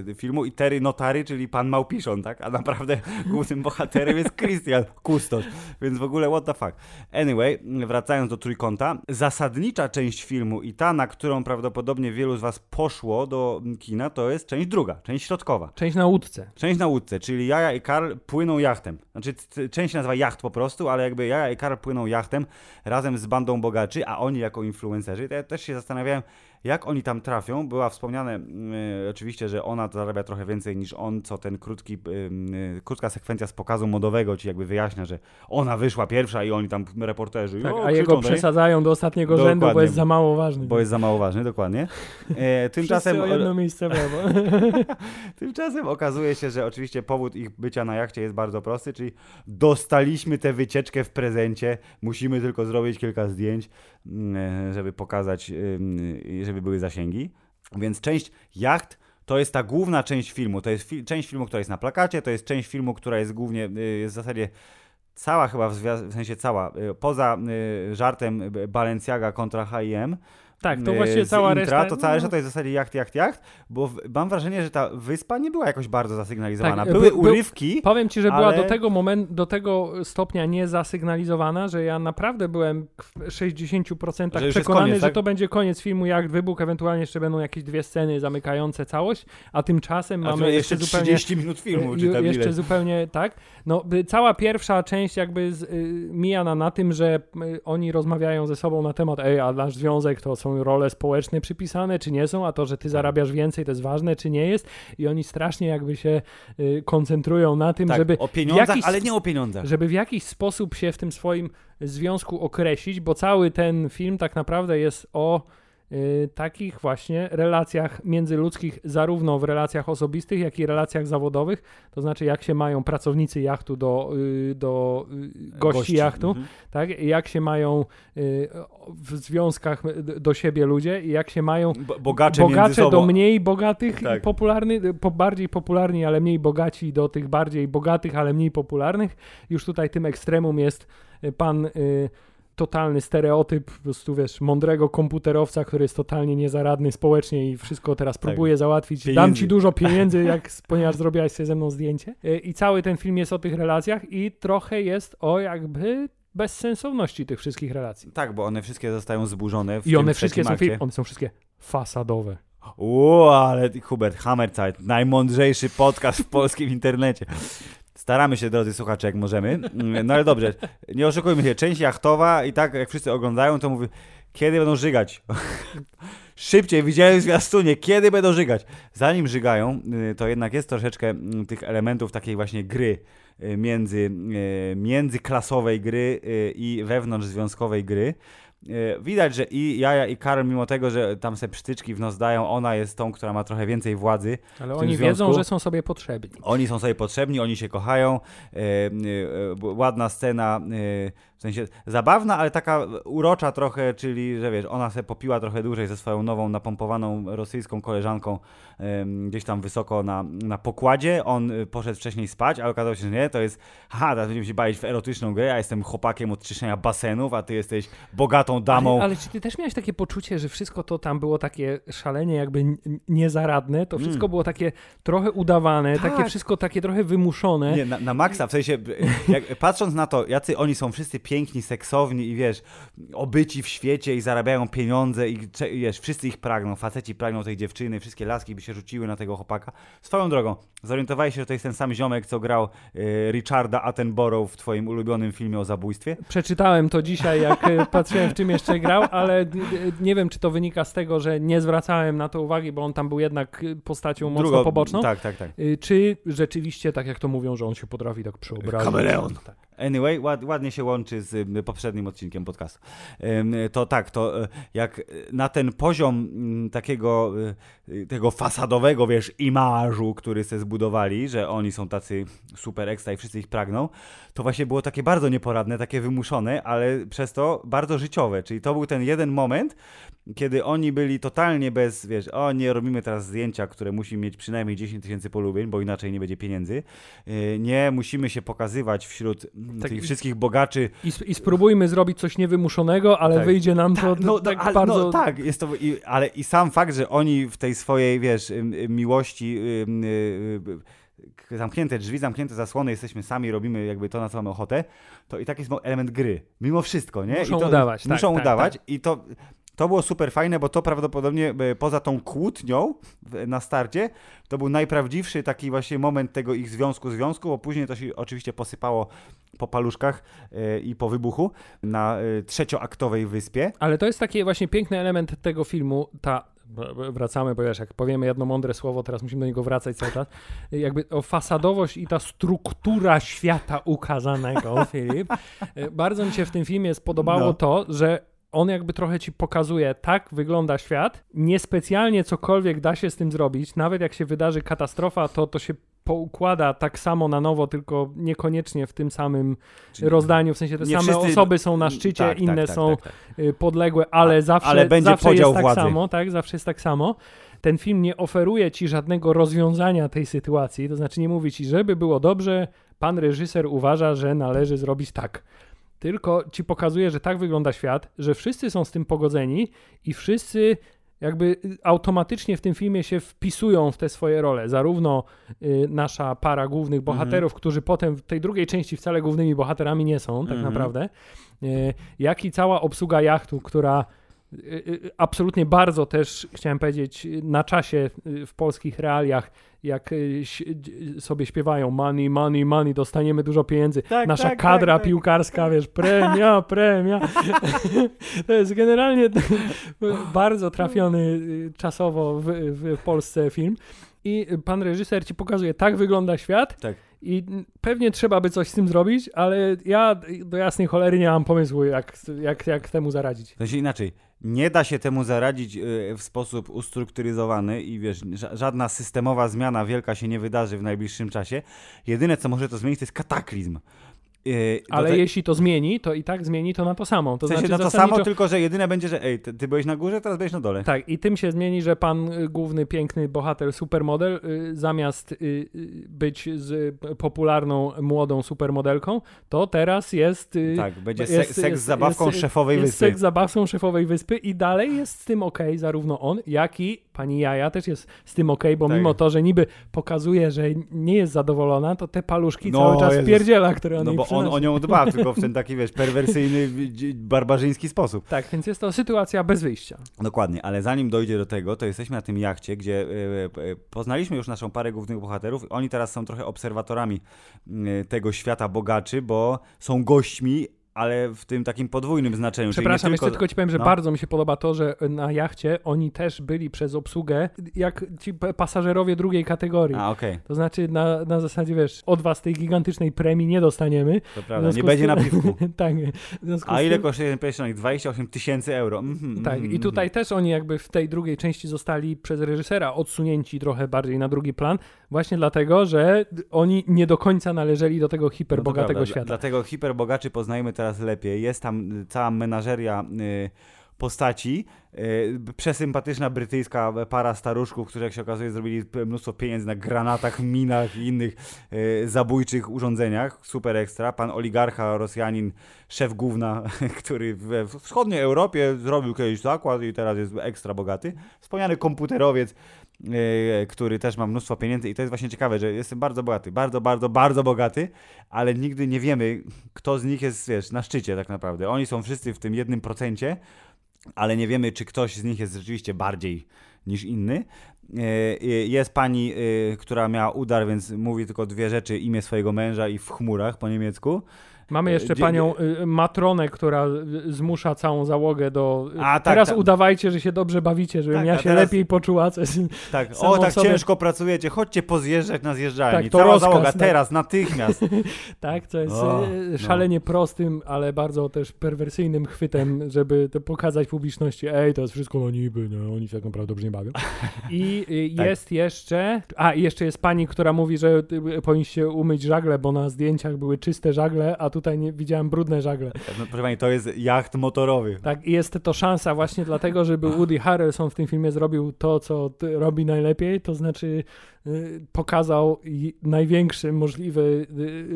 y, filmu i Terry Notary, czyli pan Małpiszon, tak? A naprawdę głównym bohaterem jest Christian Kustosz, więc w ogóle what the fuck. Anyway, wracając do Trójkąta, zasadnicza część filmu i ta, na którą prawdopodobnie wielu z was poszło do kina, to jest część druga, część środkowa. Część na łódce. Część na łódce, czyli Jaja i Karl płyną jak jachtem. Znaczy, część nazywa jacht po prostu, ale jakby ja i Karl płyną jachtem razem z bandą bogaczy, a oni jako influencerzy. Ja też się zastanawiałem, jak oni tam trafią? Była wspomniane y, oczywiście, że ona zarabia trochę więcej niż on, co ten krótki, y, y, krótka sekwencja z pokazu modowego ci jakby wyjaśnia, że ona wyszła pierwsza i oni tam reporterzy. Tak, a jego przesadzają do ostatniego dokładnie, rzędu, bo jest za mało ważny. Bo jest za mało ważny, dokładnie. E, tymczasem o jedno miejsce brawo. tymczasem okazuje się, że oczywiście powód ich bycia na jachcie jest bardzo prosty, czyli dostaliśmy tę wycieczkę w prezencie, musimy tylko zrobić kilka zdjęć, mm, żeby pokazać, żeby żeby były zasięgi. Więc część jacht to jest ta główna część filmu. To jest fi część filmu, która jest na plakacie, to jest część filmu, która jest głównie, y, jest w zasadzie cała chyba, w, w sensie cała, poza żartem Balenciaga kontra H&M, tak, to właściwie cała intra, reszta... To cała reszta to jest w zasadzie jacht, jacht, jacht, bo mam wrażenie, że ta wyspa nie była jakoś bardzo zasygnalizowana. Tak, Były by, urywki, Powiem ci, że ale... była do tego momentu, do tego stopnia nie zasygnalizowana, że ja naprawdę byłem w 60% że przekonany, koniec, tak? że to będzie koniec filmu Jacht Wybuch, ewentualnie jeszcze będą jakieś dwie sceny zamykające całość, a tymczasem a mamy jeszcze, jeszcze zupełnie... 30 minut filmu, czy tam Jeszcze ile? zupełnie, tak. No, cała pierwsza część jakby z, y, mijana na tym, że y, oni rozmawiają ze sobą na temat, ej, a nasz związek to są role społeczne przypisane, czy nie są, a to, że ty tak. zarabiasz więcej, to jest ważne, czy nie jest. I oni strasznie jakby się y, koncentrują na tym, tak, żeby. O pieniądzach, jakiś, ale nie o pieniądzach. Żeby w jakiś sposób się w tym swoim związku określić, bo cały ten film tak naprawdę jest o takich właśnie relacjach międzyludzkich, zarówno w relacjach osobistych, jak i relacjach zawodowych, to znaczy jak się mają pracownicy jachtu do, y, do y, gości, gości. jachtu, mhm. tak? jak się mają w związkach do siebie ludzie i jak się mają bogacze, bogacze do mniej bogatych tak. i popularny, po bardziej popularni, ale mniej bogaci do tych bardziej bogatych, ale mniej popularnych. Już tutaj tym ekstremum jest pan totalny stereotyp, po prostu wiesz, mądrego komputerowca, który jest totalnie niezaradny społecznie i wszystko teraz tak. próbuje załatwić. Pieniędzy. Dam ci dużo pieniędzy, jak, ponieważ zrobiłaś sobie ze mną zdjęcie. E, I cały ten film jest o tych relacjach i trochę jest o jakby bezsensowności tych wszystkich relacji. Tak, bo one wszystkie zostają zburzone w I one wszystkie są, one są wszystkie fasadowe. Uuu, ale Hubert Hammerzeit, najmądrzejszy podcast w polskim internecie. Staramy się, drodzy słuchacze, jak możemy. No ale dobrze, nie oszukujmy się, część jachtowa i tak jak wszyscy oglądają, to mówi, kiedy będą żygać? Szybciej, widziałem w zwiastunie, kiedy będą żygać? Zanim żygają, y, to jednak jest troszeczkę mm, tych elementów takiej właśnie gry y, między, y, międzyklasowej gry i wewnątrz związkowej gry. E, widać, że i Jaja i Karol, mimo tego, że tam se psztyczki w nos dają, ona jest tą, która ma trochę więcej władzy. Ale oni związku. wiedzą, że są sobie potrzebni. Oni są sobie potrzebni, oni się kochają. E, e, ładna scena, w sensie zabawna, ale taka urocza trochę, czyli, że wiesz, ona se popiła trochę dłużej ze swoją nową, napompowaną rosyjską koleżanką e, gdzieś tam wysoko na, na pokładzie. On e, poszedł wcześniej spać, ale okazało się, że nie, to jest, ha, teraz będziemy się bawić w erotyczną grę, ja jestem chłopakiem od czyszczenia basenów, a ty jesteś bogatą damą. Ale, ale czy ty też miałeś takie poczucie, że wszystko to tam było takie szalenie jakby niezaradne? To wszystko było takie trochę udawane, Mm. Tak. takie wszystko takie trochę wymuszone. Nie, na, na maksa, w sensie, jak, patrząc na to, jacy oni są wszyscy piękni, seksowni i wiesz, obyci w świecie i zarabiają pieniądze i wiesz, wszyscy ich pragną, faceci pragną tej dziewczyny, wszystkie laski by się rzuciły na tego chłopaka. Swoją drogą, zorientowałeś się, że to jest ten sam ziomek, co grał e, Richarda Attenborough w twoim ulubionym filmie o zabójstwie? Przeczytałem to dzisiaj, jak e, patrzyłem, w czym jeszcze grał, ale d- d- nie wiem, czy to wynika z tego, że nie zwracałem na to uwagi, bo on tam był jednak postacią mocno Drugo- poboczną. Tak, tak, tak. Y, Czy rzeczywiście, tak jak to mówią, że on się potrafi tak przeobrazić? Kameleon. Tak. Anyway, ład, ładnie się łączy z y, poprzednim odcinkiem podcastu. To tak, to y, jak na ten poziom mm, takiego y, tego fasadowego, wiesz, imażu, który se zbudowali, że oni są tacy super ekstra i wszyscy ich pragną, to właśnie było takie bardzo nieporadne, takie wymuszone, ale przez to bardzo życiowe. Czyli to był ten jeden moment, kiedy oni byli totalnie bez, wiesz, o nie robimy teraz zdjęcia, które musi mieć przynajmniej 10 tysięcy polubień, bo inaczej nie będzie pieniędzy. Y, Nie musimy się pokazywać wśród mm, Tak, tych i- wszystkich bogaczy. I, I spróbujmy zrobić coś niewymuszonego, ale Tak. wyjdzie nam to No, tak no, ale, bardzo... no tak, jest to, i, ale i sam fakt, że oni w tej swojej, wiesz, ym, ym, miłości, y, y, zamknięte drzwi, zamknięte zasłony, jesteśmy sami, robimy jakby to, na co mamy ochotę, to i tak jest element gry. Mimo wszystko, nie? Muszą to, udawać, tak, Muszą tak, udawać tak. i to... To było super fajne, bo to prawdopodobnie e, poza tą kłótnią na starcie, to był najprawdziwszy taki właśnie moment tego ich związku związku, bo później to się oczywiście posypało po paluszkach e, i po wybuchu na e, trzecioaktowej wyspie. Ale to jest taki właśnie piękny element tego filmu, ta wracamy, bo wiesz, jak powiemy jedno mądre słowo, teraz musimy do niego wracać cały czas, jakby o fasadowość i ta struktura świata ukazanego, Filip. E, Bardzo mi się w tym filmie spodobało No. to, że on jakby trochę ci pokazuje, tak wygląda świat, niespecjalnie cokolwiek da się z tym zrobić, nawet jak się wydarzy katastrofa, to to się poukłada tak samo na nowo, tylko niekoniecznie w tym samym Czyli- rozdaniu, w sensie te same wszyscy- osoby są na szczycie, Tak, tak, inne tak, są tak, tak. y, podległe, ale A- zawsze, ale będzie zawsze podział jest tak władzy. samo, tak? Zawsze jest tak samo. Ten film nie oferuje ci żadnego rozwiązania tej sytuacji, to znaczy nie mówi ci, żeby było dobrze, pan reżyser uważa, że należy zrobić tak. Tylko ci pokazuje, że tak wygląda świat, że wszyscy są z tym pogodzeni i wszyscy jakby y, automatycznie w tym filmie się wpisują w te swoje role. Zarówno y, nasza para głównych Mhm. bohaterów, którzy potem w tej drugiej części wcale głównymi bohaterami nie są, tak Mhm. naprawdę, y, jak i cała obsługa jachtu, która y, absolutnie bardzo też, chciałem powiedzieć, na czasie w polskich realiach, jak y, sobie śpiewają money, money, money, dostaniemy dużo pieniędzy. Tak, Nasza tak, kadra tak, tak. piłkarska, wiesz, premia, premia. to jest generalnie bardzo trafiony y, czasowo w, w Polsce film. I pan reżyser ci pokazuje, tak wygląda świat Tak. I pewnie trzeba by coś z tym zrobić, ale ja do jasnej cholery nie mam pomysłu, jak, jak, jak temu zaradzić. W sensie inaczej, nie da się temu zaradzić y, w sposób ustrukturyzowany i wiesz, ża- żadna systemowa zmiana wielka się nie wydarzy w najbliższym czasie. Jedyne, co może to zmienić, to jest kataklizm. Y, do Ale te- jeśli to zmieni, to i tak zmieni to na to samo. To w sensie znaczy na to zasadniczo- samo, tylko że jedyne będzie, że ej, ty, ty byłeś na górze, teraz będziesz na dole. Tak, i tym się zmieni, że pan y, główny, piękny bohater, supermodel, y, zamiast y, być z popularną, młodą supermodelką, to teraz jest... Tak, będzie jest- se- seks jest- z zabawką jest- szefowej jest wyspy. seks z zabawcą szefowej wyspy i dalej jest z tym okej, zarówno on, jak i pani Jaja też jest z tym okej, bo Tak. mimo to, że niby pokazuje, że nie jest zadowolona, to te paluszki No, cały czas Jezus. pierdziela, które on No bo on o nią dba, tylko w ten taki, wiesz, perwersyjny, barbarzyński sposób. Tak, więc jest to sytuacja bez wyjścia. Dokładnie, ale zanim dojdzie do tego, to jesteśmy na tym jachcie, gdzie e, e, poznaliśmy już naszą parę głównych bohaterów. Oni teraz są trochę obserwatorami e, tego świata bogaczy, bo są gośćmi ale w tym takim podwójnym znaczeniu. Przepraszam, nie jeszcze tylko... tylko ci powiem, że no. bardzo mi się podoba to, że na jachcie oni też byli przez obsługę jak ci pasażerowie drugiej kategorii. A, okej, To znaczy na, na zasadzie, wiesz, od was tej gigantycznej premii nie dostaniemy. to prawda. Nie będzie z na tym- piwku. tak. A ile tym- kosztuje ten pierścionek? 28 tysięcy euro. Mhm, Tak, mhm, i tutaj też oni jakby w tej drugiej części zostali przez reżysera odsunięci trochę bardziej na drugi plan, właśnie dlatego, że oni nie do końca należeli do tego No hiperbogatego prawda. świata. Dla- Dlatego hiperbogaczy poznajemy teraz lepiej. Jest tam y, cała menażeria y, postaci. Y, przesympatyczna brytyjska para staruszków, którzy jak się okazuje zrobili mnóstwo pieniędzy na granatach, minach i innych zabójczych urządzeniach. Super ekstra. Pan oligarcha, Rosjanin, szef główna, który we wschodniej Europie zrobił kiedyś zakład i teraz jest ekstra bogaty. Wspomniany komputerowiec, który też ma mnóstwo pieniędzy i to jest właśnie ciekawe, że jestem bardzo bogaty, bardzo, bardzo, bardzo bogaty, ale nigdy nie wiemy, kto z nich jest, wiesz, na szczycie tak naprawdę. Oni są wszyscy w tym jednym procencie, ale nie wiemy, czy ktoś z nich jest rzeczywiście bardziej niż inny. E, e, Jest pani, e, która miała udar, więc mówi tylko dwie rzeczy, imię swojego męża i w chmurach po niemiecku. Mamy jeszcze Dzie- panią y, Matronę, która y, zmusza całą załogę do. y, A, tak, teraz tak. udawajcie, że się dobrze bawicie, żebym Tak, ja się teraz- lepiej poczuła. Tak, o tak sobie- ciężko pracujecie, chodźcie pozjeżdżać na zjeżdżalni. Tak, to Cała rozkaz, załoga, tak. teraz, natychmiast. tak, co jest O, no. szalenie prostym, ale bardzo też perwersyjnym chwytem, żeby to pokazać publiczności, ej, to jest wszystko na niby, no, oni się tak naprawdę dobrze nie bawią. I Tak. jest jeszcze, a jeszcze jest pani, która mówi, że powinniście umyć żagle, bo na zdjęciach były czyste żagle, a tutaj nie widziałem brudne żagle. No, proszę pani, to jest jacht motorowy. Tak, i jest to szansa właśnie dlatego, żeby Woody Harrelson w tym filmie zrobił to, co robi najlepiej, to znaczy pokazał i- największy możliwy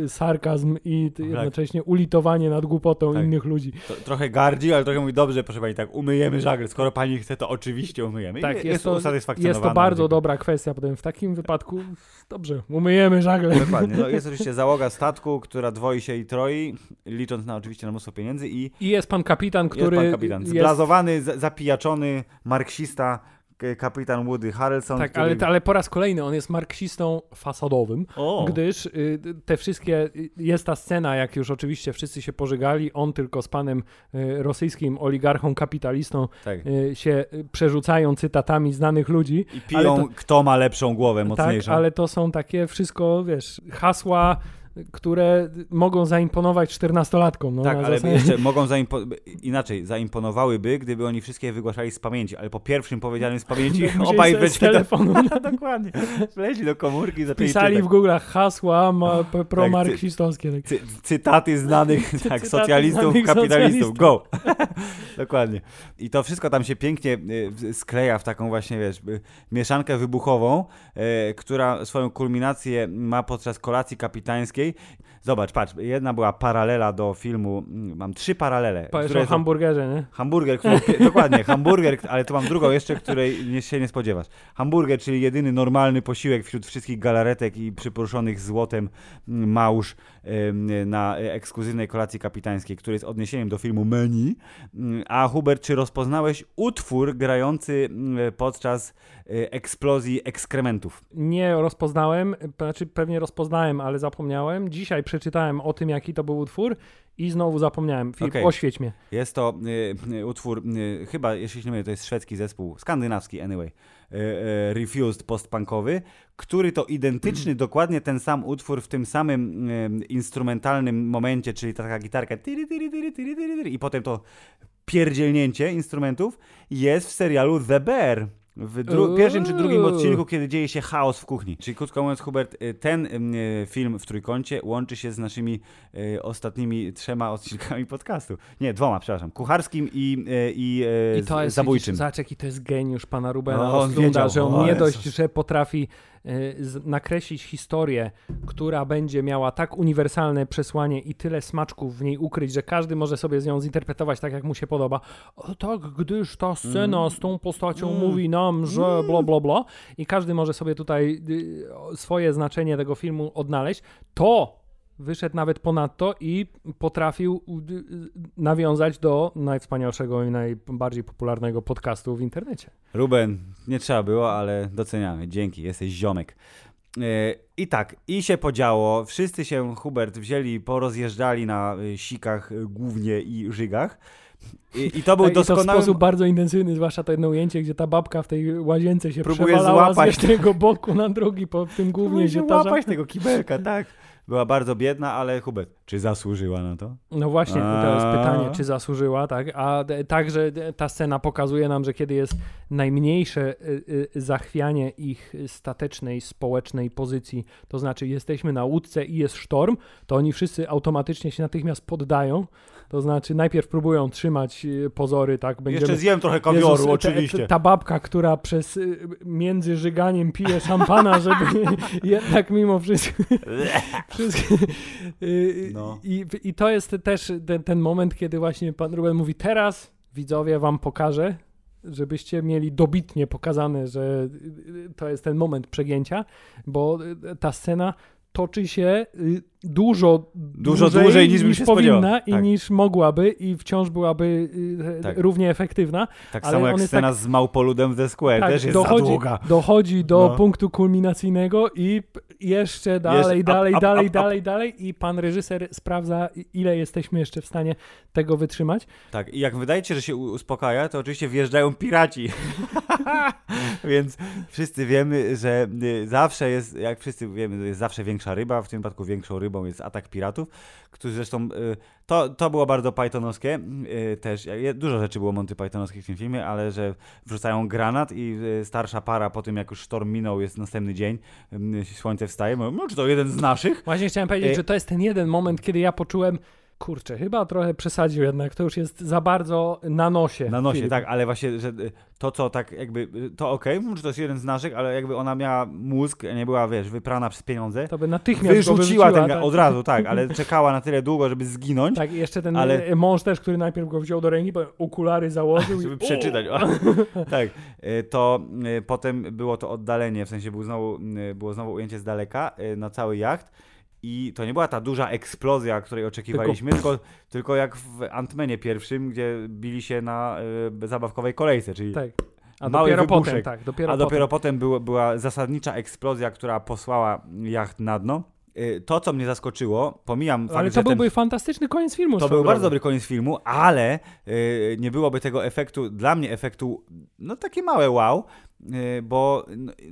y, sarkazm i Tak. jednocześnie ulitowanie nad głupotą Tak. innych ludzi. To, trochę gardzi, ale trochę mówi, dobrze, proszę pani, tak, umyjemy żagle. Skoro pani chce, to oczywiście umyjemy. Tak, jest, jest to, usatysfakcjonowana. jest to bardzo Dziękuję. dobra kwestia. Potem w takim wypadku, dobrze, umyjemy żagle. Dokładnie. No, jest oczywiście załoga statku, która dwoi się i troi, licząc na oczywiście na mnóstwo pieniędzy i I jest pan kapitan, który jest pan kapitan. jest- Zblazowany, z- zapijaczony, marksista, kapitan Woody Harrelson. Tak, który... ale, ale po raz kolejny on jest marksistą fasadowym. O, Gdyż y, te wszystkie, y, jest ta scena, jak już oczywiście wszyscy się pożegali, on tylko z panem y, rosyjskim oligarchą, kapitalistą tak. y, się przerzucają cytatami znanych ludzi. I piją, to- kto ma lepszą głowę, Tak, mocniejszą. ale to są takie wszystko, wiesz, hasła, które mogą zaimponować czternastolatkom. No, Tak, ale zasadzie- jeszcze mogą zaimpo- inaczej, zaimponowałyby, gdyby oni wszystkie wygłaszali z pamięci, ale po pierwszym powiedzianym z pamięci Musieli obaj z do... telefonu Dokładnie. Wleźli do komórki i zaczęli pisali w. Google'ach hasła p- promarksistowskie. Tak. Cy- cytaty znanych tak, Cytaty socjalistów, znanych kapitalistów. Go! Dokładnie. I to wszystko tam się pięknie y, skleja w taką właśnie, wiesz, y, mieszankę wybuchową, y, która swoją kulminację ma podczas kolacji kapitańskiej. Zobacz, patrz, jedna była paralela do filmu, mm, mam trzy paralele. Powiesz o hamburgerze, nie? Hamburger, który, dokładnie, hamburger, ale tu mam drugą jeszcze, której nie, się nie spodziewasz. Hamburger, czyli jedyny normalny posiłek wśród wszystkich galaretek i przyporuszonych złotem mm, małż na ekskluzywnej kolacji kapitańskiej, który jest odniesieniem do filmu Menu. Mm, A Hubert, czy rozpoznałeś utwór grający podczas eksplozji ekskrementów? Nie rozpoznałem, znaczy pewnie rozpoznałem, ale zapomniałem. Dzisiaj przeczytałem o tym, jaki to był utwór i znowu zapomniałem. Filip, Okej. oświeć mnie. Jest to y, y, utwór, y, chyba, jeśli się nie mylę, to jest szwedzki zespół, skandynawski anyway, y, y, Refused postpunkowy, który to identyczny, dokładnie ten sam utwór w tym samym y, instrumentalnym momencie, czyli taka gitarka tyry, tyry, tyry, i potem to pierdzielnięcie instrumentów jest w serialu The Bear. W dru- pierwszym czy drugim odcinku, kiedy dzieje się chaos w kuchni. Czyli krótko mówiąc, Hubert, y, ten y, film w trójkącie łączy się z naszymi y, ostatnimi trzema odcinkami podcastu. Nie, dwoma, przepraszam. Kucharskim i, y, i, y, I to jest, zabójczym. widzisz, zobacz jaki to jest geniusz pana Rubena No, on Oslunda, wiedział. że on O nie dość, że potrafi y, nakreślić historię, która będzie miała tak uniwersalne przesłanie i tyle smaczków w niej ukryć, że każdy może sobie z nią zinterpretować tak, jak mu się podoba. O tak, gdyż ta scena z tą postacią Mm. mówi nam, że bla, bla, bla i każdy może sobie tutaj y, swoje znaczenie tego filmu odnaleźć, to wyszedł nawet ponadto i potrafił nawiązać do najwspanialszego i najbardziej popularnego podcastu w internecie. Ruben, nie trzeba było, ale doceniamy. Dzięki, jesteś ziomek. I tak, i się podziało. Wszyscy się, Hubert, wzięli, porozjeżdżali na sikach głównie i żygach. I, I, to był doskonały... I to w sposób bardzo intensywny, zwłaszcza to jedno ujęcie, gdzie ta babka w tej łazience się Próbuje przewalała złapać. z jednego boku na drugi, po tym głównie się złapać tego kibelka, tak. Była bardzo biedna, ale Hubert, czy zasłużyła na to? No właśnie, to jest pytanie, czy zasłużyła, tak? A także ta scena pokazuje nam, że kiedy jest najmniejsze y, y, zachwianie ich statecznej, społecznej pozycji, to znaczy jesteśmy na łódce i jest sztorm, to oni wszyscy automatycznie się natychmiast poddają to znaczy najpierw próbują trzymać y, pozory, tak? Będziemy... Jeszcze zjem trochę kawioru, Jezus, oczywiście. Ta, ta, babka, która przez między żyganiem pije szampana, żeby jednak mimo wszystko... wszystko no. i, I to jest też ten, ten moment, kiedy właśnie pan Ruben mówi teraz widzowie wam pokażę, żebyście mieli dobitnie pokazane, że to jest ten moment przegięcia, bo ta scena toczy się y, dużo, dużo dłużej, dłużej niż, niż powinna i tak. niż mogłaby i wciąż byłaby y, tak. równie efektywna. Tak samo jak scena tak, z Małpoludem w The Square tak, też jest dochodzi, za długa. Dochodzi do no. punktu kulminacyjnego i jeszcze dalej, jeszcze, dalej, up, dalej, up, dalej, up. dalej i pan reżyser sprawdza ile jesteśmy jeszcze w stanie tego wytrzymać. Tak i jak wydaje się, że się uspokaja, to oczywiście wjeżdżają piraci. Więc wszyscy wiemy, że y, zawsze jest, jak wszyscy wiemy, jest zawsze większa ryba, w tym przypadku większą rybą jest atak piratów, którzy zresztą, y, to, to było bardzo Pythonowskie y, też, dużo rzeczy było Monty Pythonowskich w tym filmie, ale że wrzucają granat i starsza para po tym jak już sztorm minął, jest następny dzień, słońce wstaje, mówią, no czy to jeden z naszych? Właśnie chciałem powiedzieć, że to jest ten jeden moment, kiedy ja poczułem, Kurczę, chyba trochę przesadził jednak, to już jest za bardzo na nosie. Na nosie, film. tak, ale właśnie, że to co tak jakby, to okej, okay, to jest jeden z naszych, ale jakby ona miała mózg, nie była, wiesz, wyprana przez pieniądze. To by natychmiast wyrzuciła ten tak. od razu, tak, ale czekała na tyle długo, żeby zginąć. Tak, i jeszcze ten ale... mąż też, który najpierw go wziął do ręki, bo okulary założył. żeby i... przeczytać. tak, to potem było to oddalenie, w sensie był znowu, było znowu ujęcie z daleka na cały jacht i to nie była ta duża eksplozja, której oczekiwaliśmy, tylko, tylko, tylko jak w Antmenie pierwszym, gdzie bili się na y, zabawkowej kolejce, czyli tak. A mały dopiero wybuszek. potem, tak, dopiero A dopiero potem, potem była zasadnicza eksplozja, która posłała jacht na dno. Y, to, co mnie zaskoczyło, pomijam ale fakt, Ale to byłby ten, fantastyczny koniec filmu. To był bardzo dobry koniec filmu, ale y, nie byłoby tego efektu, dla mnie efektu, no takie małe wow, y, bo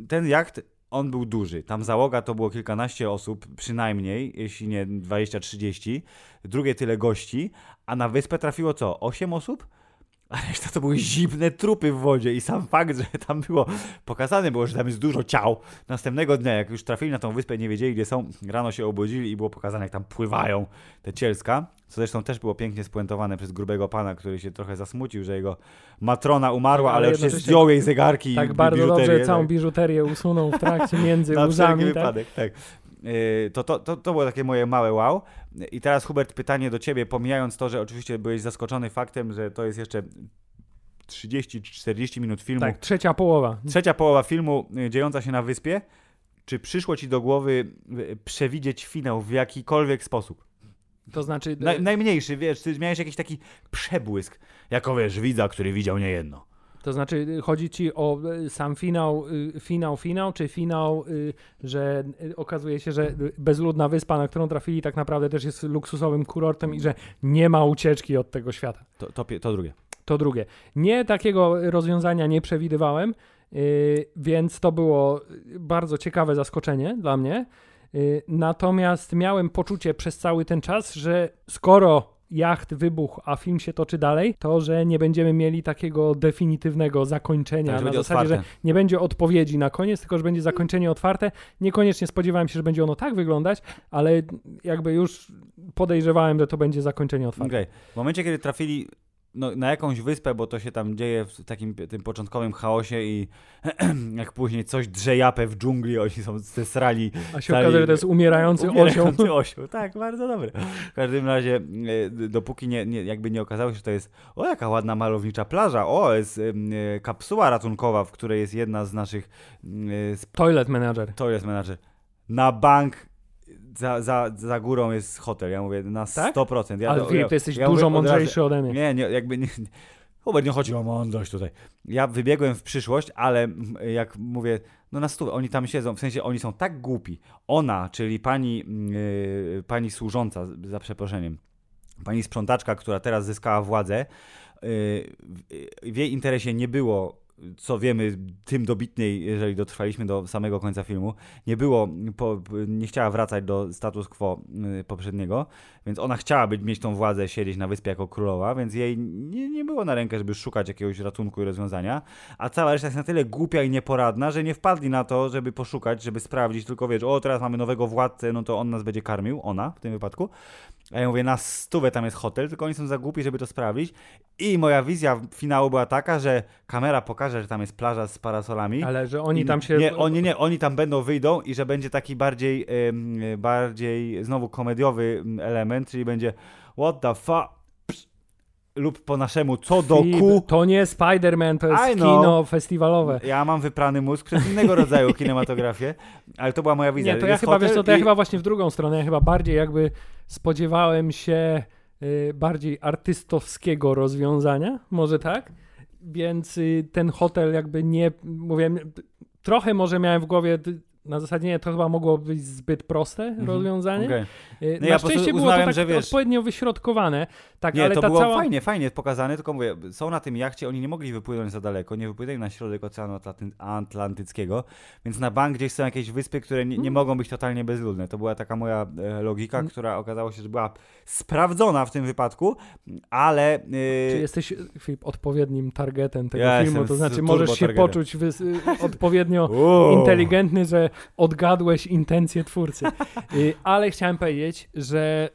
ten jacht on był duży. Tam załoga to było kilkanaście osób, przynajmniej, jeśli nie 20-30. Drugie tyle gości, a na wyspę trafiło co? 8 osób? A reszta to były zimne trupy w wodzie i sam fakt, że tam było pokazane było, że tam jest dużo ciał. Następnego dnia, jak już trafili na tą wyspę, nie wiedzieli gdzie są, rano się obudzili i było pokazane, jak tam pływają te cielska. Co zresztą też było pięknie spuentowane przez grubego pana, który się trochę zasmucił, że jego matrona umarła, ale, ale oczywiście zdjął jej zegarki tak i bardzo dobrze tak. całą biżuterię usunął w trakcie między Na łzami. Tak? wypadek, tak. Yy, to, to, to, to było takie moje małe wow. I teraz Hubert, pytanie do ciebie, pomijając to, że oczywiście byłeś zaskoczony faktem, że to jest jeszcze 30-40 minut filmu. Tak, trzecia połowa. Trzecia połowa filmu yy, dziejąca się na wyspie. Czy przyszło ci do głowy yy, przewidzieć finał w jakikolwiek sposób? To znaczy... Na, najmniejszy, wiesz, ty miałeś jakiś taki przebłysk, jako wiesz, widza, który widział niejedno. To znaczy, chodzi ci o e, sam finał, y, finał, finał, czy finał, y, że y, okazuje się, że bezludna wyspa, na którą trafili, tak naprawdę też jest luksusowym kurortem i że nie ma ucieczki od tego świata. To, to, to drugie. To drugie. Nie takiego rozwiązania nie przewidywałem, więc to było bardzo ciekawe zaskoczenie dla mnie. Natomiast miałem poczucie przez cały ten czas, że skoro jacht wybuch, a film się toczy dalej, to że nie będziemy mieli takiego definitywnego zakończenia tak, na zasadzie, otwarte. że nie będzie odpowiedzi na koniec, tylko że będzie zakończenie otwarte. Niekoniecznie spodziewałem się, że będzie ono tak wyglądać, ale jakby już podejrzewałem, że to będzie zakończenie otwarte. Okay. W momencie, kiedy trafili no, na jakąś wyspę, bo to się tam dzieje w takim tym początkowym chaosie i jak później coś drze japę w dżungli, oni są zesrali. A się okazuje, że to jest umierający, umierający osioł. osioł. Tak, bardzo dobry. W każdym razie, e, dopóki nie, nie, jakby nie okazało się, że to jest o, jaka ładna malownicza plaża, o, jest e, kapsuła ratunkowa, w której jest jedna z naszych... E, Toilet manager. Toilet manager. Na bank za, za, za górą jest hotel. Ja mówię na tak? 100%. Ja, Ale Filip, ty jesteś ja dużo mądrzejszy ode mnie. Nie, nie, jakby nie, Hubert, nie chodzi o mądrość tutaj. Ja wybiegłem w przyszłość, ale jak mówię, No na stówę. Oni tam siedzą, w sensie oni są tak głupi. Ona, czyli pani, yy, pani służąca, za przeproszeniem, pani sprzątaczka, która teraz zyskała władzę, yy, w jej interesie nie było co wiemy, tym dobitniej, jeżeli dotrwaliśmy do samego końca filmu, nie było, po, nie chciała wracać do status quo y, poprzedniego, więc ona chciała być, mieć tą władzę, siedzieć na wyspie jako królowa, więc jej nie, nie było na rękę, żeby szukać jakiegoś ratunku i rozwiązania, a cała reszta jest na tyle głupia i nieporadna, że nie wpadli na to, żeby poszukać, żeby sprawdzić, tylko wiesz, o teraz mamy nowego władcę, no to on nas będzie karmił, ona w tym wypadku, a ja mówię, na stówę tam jest hotel, tylko oni są za głupi, żeby to sprawdzić. I moja wizja finału była taka, że kamera pokaże, że tam jest plaża z parasolami. Ale że oni tam się... Nie, oni, nie, oni tam będą, wyjdą i że będzie taki bardziej, bardziej znowu komediowy element, czyli będzie what the fuck, lub po naszemu co do ku. To nie Spider-Man, to jest kino festiwalowe. Ja mam wyprany mózg przez innego rodzaju kinematografię, ale to była moja wizja. Nie, to ja chyba, wiesz to ja chyba właśnie w drugą stronę, ja chyba bardziej jakby spodziewałem się y, bardziej artystowskiego rozwiązania, może tak? Więc y, ten hotel jakby nie, mówię, trochę może miałem w głowie na zasadzie nie, to chyba mogło być zbyt proste mhm. rozwiązanie. Okay. No na ja szczęście było uznałem, to tak że wiesz, odpowiednio wyśrodkowane. Tak, nie, ale to ta było cała... fajnie, fajnie pokazane, tylko mówię, są na tym jachcie, oni nie mogli wypłynąć za daleko, nie wypłynęli na środek Oceanu Atlantyckiego, więc na bank gdzieś są jakieś wyspy, które nie, nie hmm. mogą być totalnie bezludne. To była taka moja e, logika, hmm. która okazało się, że była sprawdzona w tym wypadku, ale... Yy... Czy jesteś, Filip, odpowiednim targetem tego ja filmu? To znaczy możesz się targetem. poczuć odpowiednio inteligentny, że odgadłeś intencje twórcy. Y, ale chciałem powiedzieć, że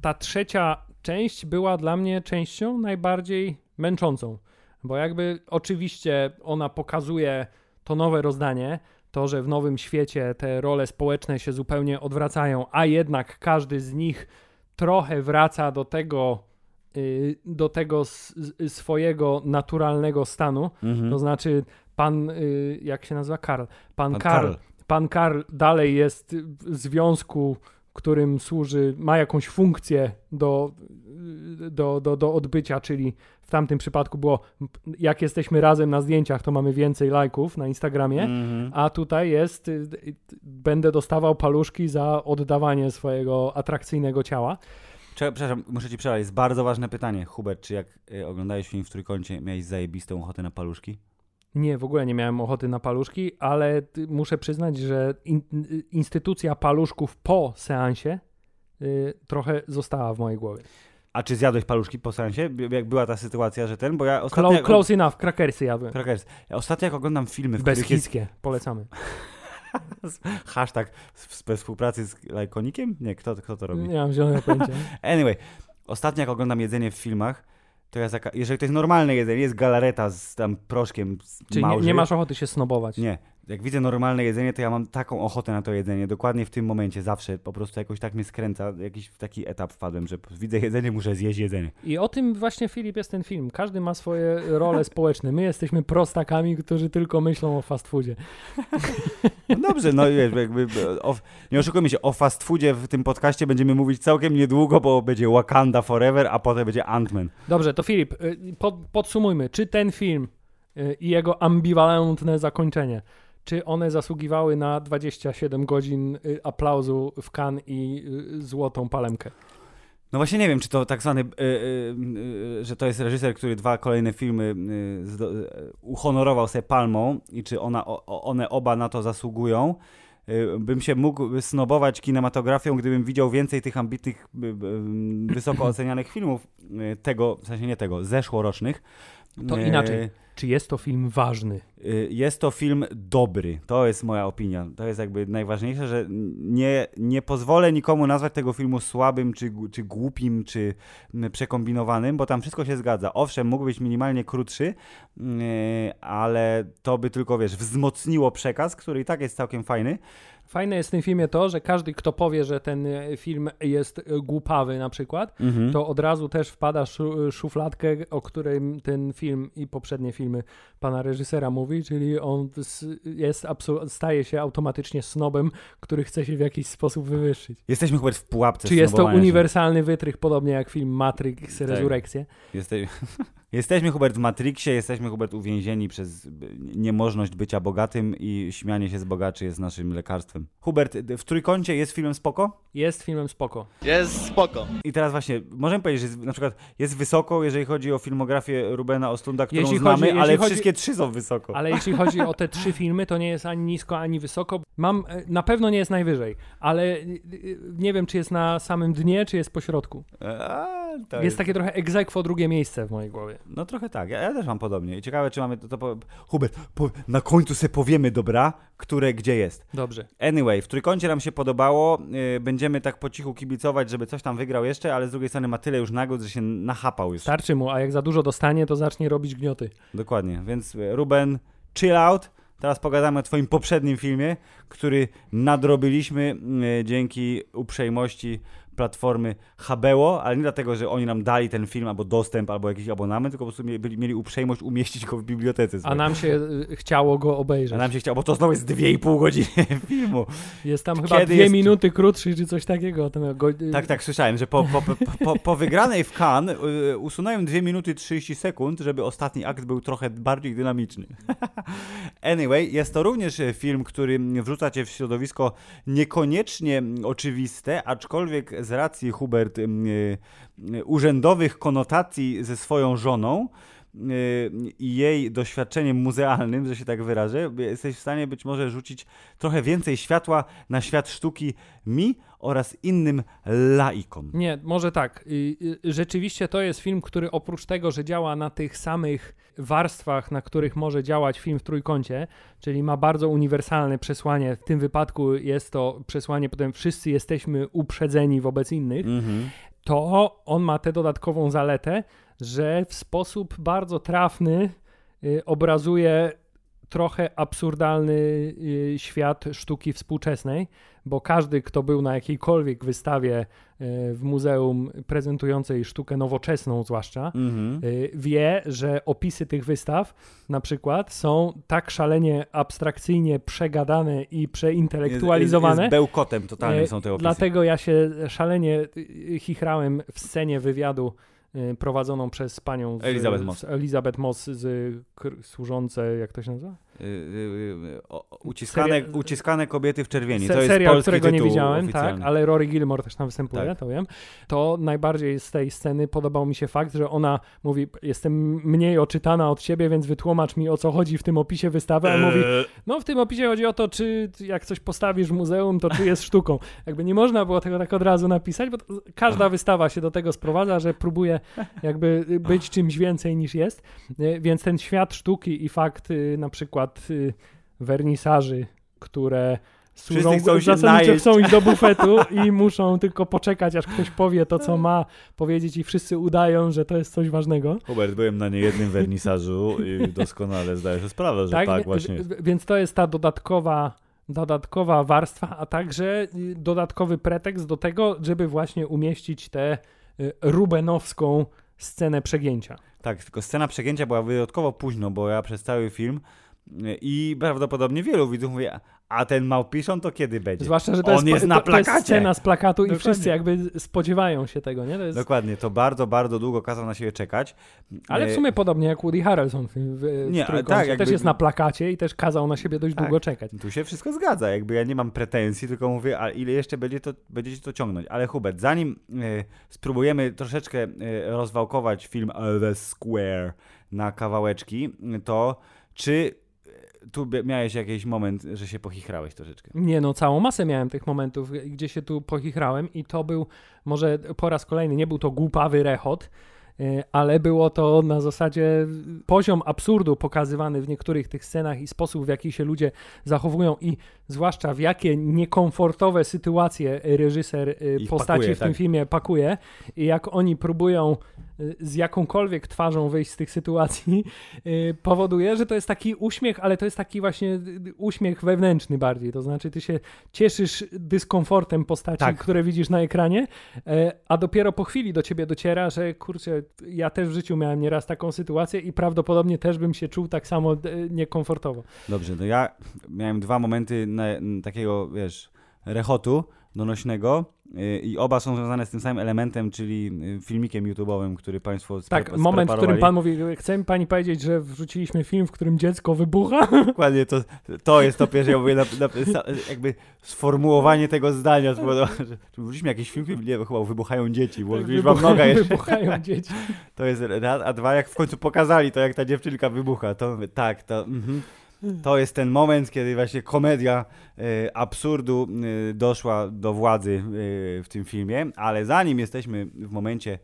ta trzecia część była dla mnie częścią najbardziej męczącą. Bo jakby oczywiście ona pokazuje to nowe rozdanie, to, że w nowym świecie te role społeczne się zupełnie odwracają, a jednak każdy z nich trochę wraca do tego, y, do tego swojego naturalnego stanu. Mhm. To znaczy, pan, y, jak się nazywa? Karl. Pan, pan Karl, Karl pan Karl dalej jest w związku, którym służy, ma jakąś funkcję do, do, do, do odbycia, czyli w tamtym przypadku było, jak jesteśmy razem na zdjęciach, to mamy więcej lajków na Instagramie, mm -hmm. a tutaj jest, będę dostawał paluszki za oddawanie swojego atrakcyjnego ciała. Przepraszam, muszę ci przerwać, jest bardzo ważne pytanie. Hubert, czy jak y, oglądałeś film w Trójkącie, miałeś zajebistą ochotę na paluszki? Nie, w ogóle nie miałem ochoty na paluszki, ale muszę przyznać, że in, instytucja paluszków po seansie y, trochę została w mojej głowie. A czy zjadłeś paluszki po seansie? Jak była ta sytuacja, że ten, bo ja ostatnio... Close, close enough, krakersy jadłem. Krakersy. Ja ostatnio jak oglądam filmy, w jest... polecamy. Hashtag we współpracy z Lajkonikiem? Nie, kto, kto to robi? Nie mam zielonego pojęcia. anyway, ostatnio jak oglądam jedzenie w filmach, to jest jaka, jeżeli to jest normalne jedzenie, jest galareta z tam proszkiem z Czyli nie, nie, masz ochoty się snobować. Nie, jak widzę normalne jedzenie, to ja mam taką ochotę na to jedzenie. Dokładnie w tym momencie, zawsze. Po prostu jakoś tak mnie skręca. Jakiś w taki etap wpadłem, że widzę jedzenie, muszę zjeść jedzenie. I o tym właśnie, Filip, jest ten film. Każdy ma swoje role społeczne. My jesteśmy prostakami, którzy tylko myślą o fast foodzie. No dobrze, no jakby, o, nie oszukujmy się, o fast foodzie w tym podcaście będziemy mówić całkiem niedługo, bo będzie Wakanda Forever, a potem będzie Ant-Man. Dobrze, to Filip, y, pod, podsumujmy. Czy ten film y, i jego ambiwalentne zakończenie czy one zasługiwały na 27 godzin y, aplauzu w Cannes i y, złotą palemkę? No właśnie nie wiem, czy to tak zwany, yy, że to jest reżyser, który dwa kolejne filmy uhonorował sobie palmą i czy ona, o, one oba na to zasługują. Bym się mógł snobować kinematografią, gdybym widział więcej tych ambitnych, wysoko ocenianych filmów, tego, w sensie nie tego, zeszłorocznych. To inaczej czy jest to film ważny? Y, jest to film dobry. To jest moja opinia. To jest jakby najważniejsze, że nie, nie pozwolę nikomu nazwać tego filmu słabym, czy, czy głupim, czy przekombinowanym, bo tam wszystko się zgadza. Owszem, mógł być minimalnie krótszy, y, ale to by tylko, wiesz, wzmocniło przekaz, który i tak jest całkiem fajny. Fajne jest w tym filmie to, że każdy, kto powie, że ten e, film jest e, głupawy na przykład, mhm. to od razu też wpada w szufladkę, o którym ten film i poprzednie filmy pana reżysera mówi, czyli on jest staje się automatycznie snobem, który chce się w jakiś sposób wywyższyć. Jesteśmy chyba w pułapce Czy jest to uniwersalny wytrych, podobnie jak film Matrix tak. Resurrekcję? Jeste... Jesteśmy, Hubert, w Matrixie, jesteśmy, Hubert, uwięzieni przez niemożność bycia bogatym i śmianie się z bogaczy jest naszym lekarstwem. Hubert, w Trójkącie jest filmem spoko? Jest filmem spoko. Jest spoko. I teraz właśnie, możemy powiedzieć, że jest, na przykład jest wysoko, jeżeli chodzi o filmografię Rubena Ostunda, którą Jeśli znamy, chodzi- ale chodzi- wszystkie trzy są wysoko. Ale jeśli chodzi o te trzy filmy, to nie jest ani nisko, ani wysoko. Mam, e, na pewno nie jest najwyżej, ale e, nie wiem, czy jest na samym dnie, czy jest po środku. A, Jest takie trochę egzekwo drugie miejsce w mojej głowie. No trochę tak, ja, ja też mam podobnie. I ciekawe, czy mamy to... to po... Hubert, po... na końcu sobie powiemy, dobra, które gdzie jest. Dobrze. Anyway, w Trójkącie nam się podobało, yy, będziemy tak po cichu kibicować, żeby coś tam wygrał jeszcze, ale z drugiej strony ma tyle już nagród, że się nachapał już. Starczy mu, a jak za dużo dostanie, to zacznie robić gnioty. Dokładnie, więc y, Ruben, chill out. Teraz pogadamy o twoim poprzednim filmie, który nadrobiliśmy y, dzięki uprzejmości platformy Habeo, ale nie dlatego, że oni nam dali ten film albo dostęp, albo jakiś abonament, tylko po prostu mieli, mieli uprzejmość umieścić go w bibliotece. A nam się e, chciało go A obejrzeć. nam się chciało, bo to znowu jest 2,5 godziny filmu. Jest tam chyba Kiedy dwie jest- minuty krótszy, czy coś takiego. Go... Tak, tak, słyszałem, że po, po, po, po, wygranej w Cannes y, usunąłem 2 minuty 30 sekund, żeby ostatni akt był trochę bardziej dynamiczny. anyway, jest to również y, film, który wrzuca cię w środowisko niekoniecznie oczywiste, aczkolwiek z racji Hubert y, y, urzędowych konotacji ze swoją żoną, y, i jej doświadczeniem muzealnym, że się tak wyrażę, jesteś w stanie być może rzucić trochę więcej światła na świat sztuki mi oraz innym laikom. Nie, może tak. Rzeczywiście to jest film, który oprócz tego, że działa na tych samych warstwach, na których może działać film w trójkącie, czyli ma bardzo uniwersalne przesłanie. W tym wypadku jest to przesłanie, potem wszyscy jesteśmy uprzedzeni wobec innych. Mhm. to on ma tę dodatkową zaletę, że w sposób bardzo trafny y, obrazuje trochę absurdalny y, świat sztuki współczesnej, bo każdy, kto był na jakiejkolwiek wystawie y, w muzeum prezentującej sztukę nowoczesną zwłaszcza, Mhm. y, wie, że opisy tych wystaw na przykład są tak szalenie abstrakcyjnie przegadane i przeintelektualizowane, Jest, jest bełkotem totalnym są te opisy. Dlatego ja się szalenie chichrałem w scenie wywiadu prowadzoną przez panią z, Elizabeth Moss. z Elizabeth Moss z kr- służące, jak to się nazywa? Y, y, y, uciskane, Seria- uciskane kobiety w czerwieni. Se- to jest serial, polski którego nie widziałem, tak, oficjalny. ale Rory Gilmore też tam występuje, Tak. to wiem. To najbardziej z tej sceny podobał mi się fakt, że ona mówi, jestem mniej oczytana od ciebie, więc wytłumacz mi o co chodzi w tym opisie wystawy, a mówi, Eee, No, w tym opisie chodzi o to, czy jak coś postawisz w muzeum, to czy jest sztuką. Jakby nie można było tego tak od razu napisać, bo to, każda wystawa się do tego sprowadza, że próbuje jakby być czymś więcej niż jest. Więc ten świat sztuki i fakt na przykład y, wernisaży, które służą chcą się zasadniczo chcą iść do bufetu i muszą tylko poczekać, aż ktoś powie to, co ma powiedzieć i wszyscy udają, że to jest coś ważnego. Hubert, byłem na niejednym wernisażu i doskonale zdaję sobie sprawę, że tak, wie- właśnie Więc to jest ta dodatkowa, dodatkowa warstwa, a także y, dodatkowy pretekst do tego, żeby właśnie umieścić tę y, rubenowską scenę przegięcia. Tak, tylko scena przegięcia była wyjątkowo późno, bo ja przez cały film y, i prawdopodobnie wielu widzów mówi, "A- ten Małpiszon to kiedy będzie? Zwłaszcza, że to On jest, jest to, na to jest plakacie. scena z plakatu i Dokładnie. wszyscy jakby spodziewają się tego, nie? To jest, Dokładnie, to bardzo, bardzo długo kazał na siebie czekać. ale w E, sumie podobnie jak Woody Harrelson w, w, Nie, Trójkącie. tak, jakby- Też jest na plakacie i też kazał na siebie dość Tak. długo czekać. Tu się wszystko zgadza, jakby ja nie mam pretensji, tylko mówię, a ile jeszcze będzie to, będziecie to ciągnąć. Ale Hubert, zanim e, spróbujemy troszeczkę e, rozwałkować film The Square na kawałeczki, to czy tu miałeś jakiś moment, że się pochichrałeś troszeczkę? Nie no, całą masę miałem tych momentów, gdzie się tu pochichrałem i to był, może po raz kolejny, nie był to głupawy rechot, y, ale było to na zasadzie poziom absurdu pokazywany w niektórych tych scenach i sposób, w jaki się ludzie zachowują i zwłaszcza w jakie niekomfortowe sytuacje reżyser y, Ich postaci pakuje, w tym tak. filmie pakuje i jak oni próbują y, z jakąkolwiek twarzą wyjść z tych sytuacji, y, powoduje, że to jest taki uśmiech, ale to jest taki właśnie uśmiech wewnętrzny bardziej. To znaczy, ty się cieszysz dyskomfortem postaci, Tak. które widzisz na ekranie, e, a dopiero po chwili do ciebie dociera, że kurczę, ja też w życiu miałem nieraz taką sytuację i prawdopodobnie też bym się czuł tak samo e, niekomfortowo. Dobrze, to ja miałem dwa momenty na, takiego, wiesz, rechotu donośnego. y, i oba są związane z tym samym elementem, czyli y, filmikiem YouTube'owym, który Państwo Tak, moment, w którym Pan mówi, chce mi Pani powiedzieć, że wrzuciliśmy film, w którym dziecko wybucha? Dokładnie, to, to jest to pierwsze, ja mówię, na, na, jakby sformułowanie tego zdania spowodowało, że czy wrzuciliśmy jakiś film, nie, chyba wybuchają dzieci, bo tak, wybuchają, wam noga jeszcze. Wybuchają dzieci. To jest raz, a dwa, jak w końcu pokazali to, jak ta dziewczynka wybucha, to tak, to... Mm to jest ten moment, kiedy właśnie komedia y, absurdu y, doszła do władzy y, w tym filmie, ale zanim jesteśmy w momencie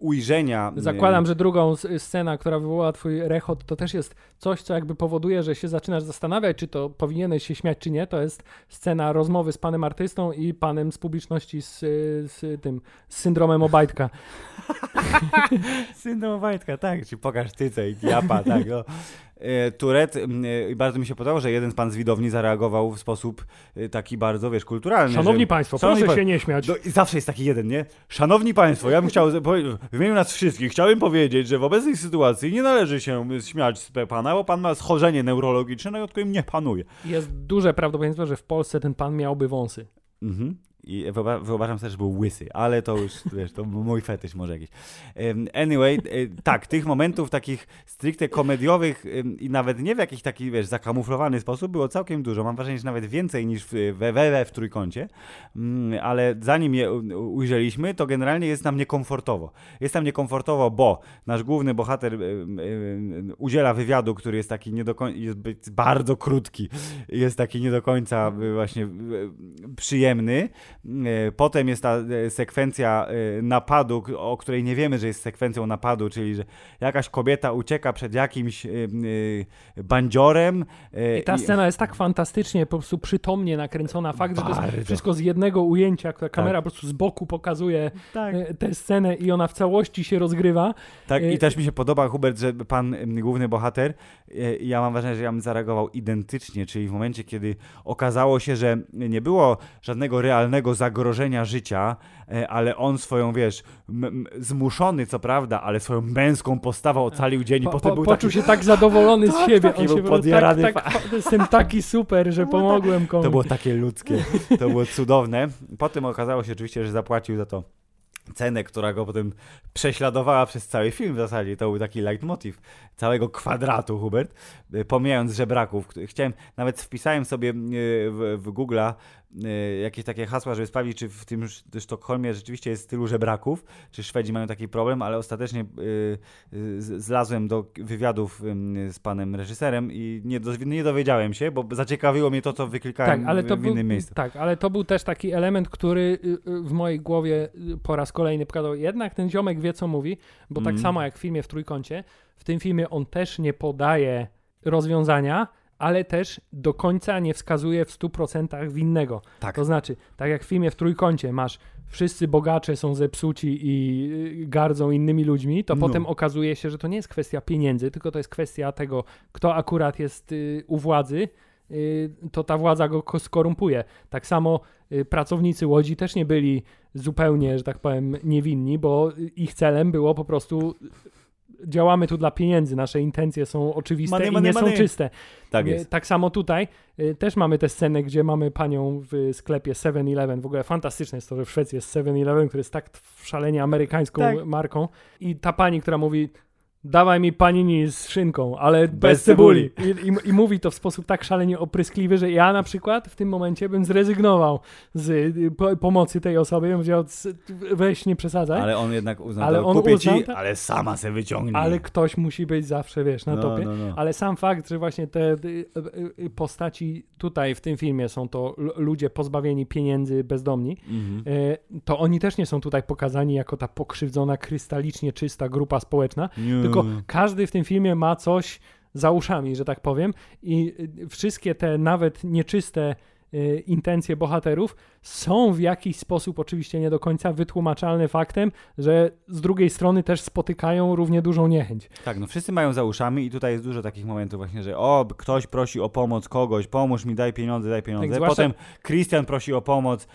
ujrzenia. Zakładam, że drugą scenę, która wywołała twój rechot, to też jest coś, co jakby powoduje, że się zaczynasz zastanawiać, czy to powinieneś się śmiać, czy nie. To jest scena rozmowy z panem artystą i panem z publiczności z, z tym, z syndromem Obajtka. Syndrom Obajtka, tak, czy pokaż tyce i japa, tak. No. E, Turet, e, bardzo mi się podobało, że jeden z pan z widowni zareagował w sposób e, taki bardzo, wiesz, kulturalny. Szanowni że... Państwo, Szanowni proszę pa... się nie śmiać. No, zawsze jest taki jeden, nie? Szanowni Państwo, ja bym chciał, w imieniu nas wszystkich, chciałbym powiedzieć, że w obecnej sytuacji nie należy się śmiać z pana, bo pan ma schorzenie neurologiczne, no i od którym nie panuje. Jest duże prawdopodobieństwo, że w Polsce ten pan miałby wąsy. Mhm. I wyobrażam sobie, że był łysy, ale to już, wiesz, to mój fetysz może jakiś. Anyway, e, tak, tych momentów takich stricte komediowych i nawet nie w jakiś taki, wiesz, zakamuflowany sposób było całkiem dużo. Mam wrażenie, że nawet więcej niż w, we, w trójkącie, mm, ale zanim je ujrzeliśmy, to generalnie jest nam niekomfortowo. Jest nam niekomfortowo, bo nasz główny bohater udziela wywiadu, który jest taki nie do końca, jest bardzo krótki, jest taki nie do końca właśnie przyjemny. E, potem jest ta e, sekwencja e, napadu, o której nie wiemy, że jest sekwencją napadu, czyli że jakaś kobieta ucieka przed jakimś bandziorem. I ta scena jest tak fantastycznie, po prostu przytomnie nakręcona. Fakt, Bardzo. że to jest wszystko z jednego ujęcia, która kamera tak. po prostu z boku pokazuje tak. tę scenę i ona w całości się rozgrywa. Tak, i też mi się podoba, Hubert, że pan główny bohater, ja mam wrażenie, że ja bym zareagował identycznie, czyli w momencie, kiedy okazało się, że nie było żadnego realnego zagrożenia życia, e, ale on swoją, wiesz, zmuszony co prawda, ale swoją męską postawą ocalił dzień i po, potem po, był poczuł taki... się tak zadowolony z siebie. on się podjarany. Tak, tak, jestem taki super, że pomogłem komuś. To było takie ludzkie, to było cudowne. Potem okazało się oczywiście, że zapłacił za to cenę, która go potem prześladowała przez cały film w zasadzie. To był taki leitmotiv całego kwadratu, Hubert, e, pomijając żebraków. Chciałem, nawet wpisałem sobie e, w, w Google'a jakieś takie hasła, żeby sprawdzić, czy w tym Sztokholmie rzeczywiście jest tylu żebraków, czy Szwedzi mają taki problem, ale ostatecznie y, y, zlazłem do wywiadów z panem reżyserem i nie, do, nie dowiedziałem się, bo zaciekawiło mnie to, co wyklikałem tak, ale to w innym był, miejscu. Tak, ale to był też taki element, który w mojej głowie po raz kolejny pokazał, jednak ten ziomek wie, co mówi, bo tak mm. samo jak w filmie w Trójkącie, w tym filmie on też nie podaje rozwiązania, ale też do końca nie wskazuje w 100% winnego. Tak. To znaczy, tak jak w filmie w Trójkącie masz wszyscy bogacze są zepsuci i y, gardzą innymi ludźmi, to no. potem okazuje się, że to nie jest kwestia pieniędzy, tylko to jest kwestia tego, kto akurat jest y, u władzy, y, to ta władza go skorumpuje. Tak samo pracownicy Łodzi też nie byli zupełnie, że tak powiem, niewinni, bo ich celem było po prostu działamy tu dla pieniędzy, nasze intencje są oczywiste money, i money, nie money. są czyste. Tak, jest. tak samo tutaj y, też mamy tę scenę, gdzie mamy panią w sklepie 7-Eleven. W ogóle fantastyczne jest to, że w Szwecji jest 7-Eleven, który jest tak szalenie amerykańską tak. marką. I ta pani, która mówi dawaj mi panini z szynką, ale bez, bez cebuli. I, i, I, mówi to w sposób tak szalenie opryskliwy, że ja na przykład w tym momencie bym zrezygnował z y, po, pomocy tej osobie. Bym powiedział, weź nie przesadzaj. Ale on jednak uznał, ale on kupię ci, ale sama se wyciągnie. Ale ktoś musi być zawsze, wiesz, na no, topie. No, no. Ale sam fakt, że właśnie te y, y, postaci tutaj w tym filmie są to ludzie pozbawieni pieniędzy, bezdomni, mhm. to oni też nie są tutaj pokazani jako ta pokrzywdzona, krystalicznie czysta grupa społeczna, nie. tylko tylko każdy w tym filmie ma coś za uszami, że tak powiem, i y, wszystkie te nawet nieczyste y, intencje bohaterów są w jakiś sposób oczywiście nie do końca wytłumaczalne faktem, że z drugiej strony też spotykają równie dużą niechęć. Tak, no wszyscy mają za uszami i tutaj jest dużo takich momentów właśnie, że o, ktoś prosi o pomoc kogoś, pomóż mi, daj pieniądze, daj pieniądze. Tak, Potem Christian prosi o pomoc,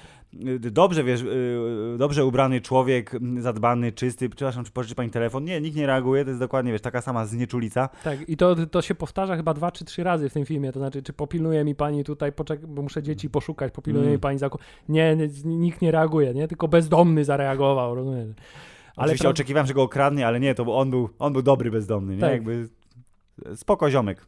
dobrze, wiesz, y, dobrze ubrany człowiek, zadbany, czysty, przepraszam, czy pożyczy pani telefon? Nie, nikt nie reaguje, to jest dokładnie, wiesz, taka sama znieczulica. Tak, i to, to się powtarza chyba dwa czy trzy razy w tym filmie, to znaczy, czy popilnuje mi pani tutaj, poczek- bo muszę dzieci poszukać, popilnuje Mm. mi pani zakup. Nie, nie, nikt nie reaguje, nie? Tylko bezdomny zareagował, rozumiesz? Ale Oczywiście pra- oczekiwałem, że go okradnie, ale nie, to on był, on był dobry bezdomny, nie? Tak. Jakby spoko ziomek.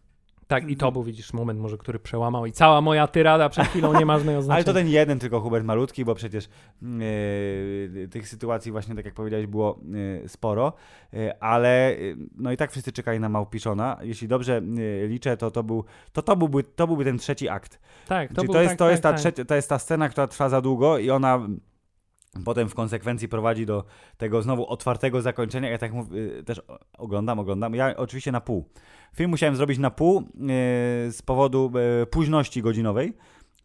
Tak, i to był, widzisz, moment może, który przełamał i cała moja tyrada przed chwilą nie ma żadnego znaczenia. Ale to ten jeden tylko Hubert malutki, bo przecież yy, tych sytuacji właśnie, tak jak powiedziałeś, było yy, sporo, yy, ale no i tak wszyscy czekali na Małpiszona. Jeśli dobrze liczę, to to, był, to, to, byłby, to byłby ten trzeci akt. Tak, to, Czyli był, to jest, tak, to, tak, jest ta tak. trzecia, to jest ta scena, która trwa za długo i ona potem w konsekwencji prowadzi do tego znowu otwartego zakończenia. Ja tak y, też oglądam, oglądam. Ja oczywiście na pół. Film musiałem zrobić na pół y, z powodu y, późności godzinowej.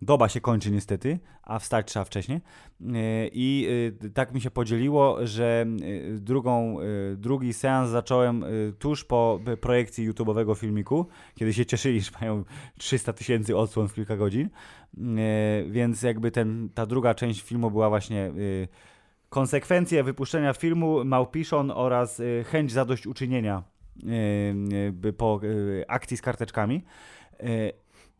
Doba się kończy niestety, a wstać trzeba wcześniej. Y, I y, tak mi się podzieliło, że y, drugą, drugi seans zacząłem tuż po projekcji YouTube'owego filmiku, kiedy się cieszyli, że mają 300 tysięcy odsłon w kilka godzin. Więc jakby ten, ta druga część filmu była właśnie konsekwencje wypuszczenia filmu, Małpiszon oraz chęć zadośćuczynienia po akcji z karteczkami.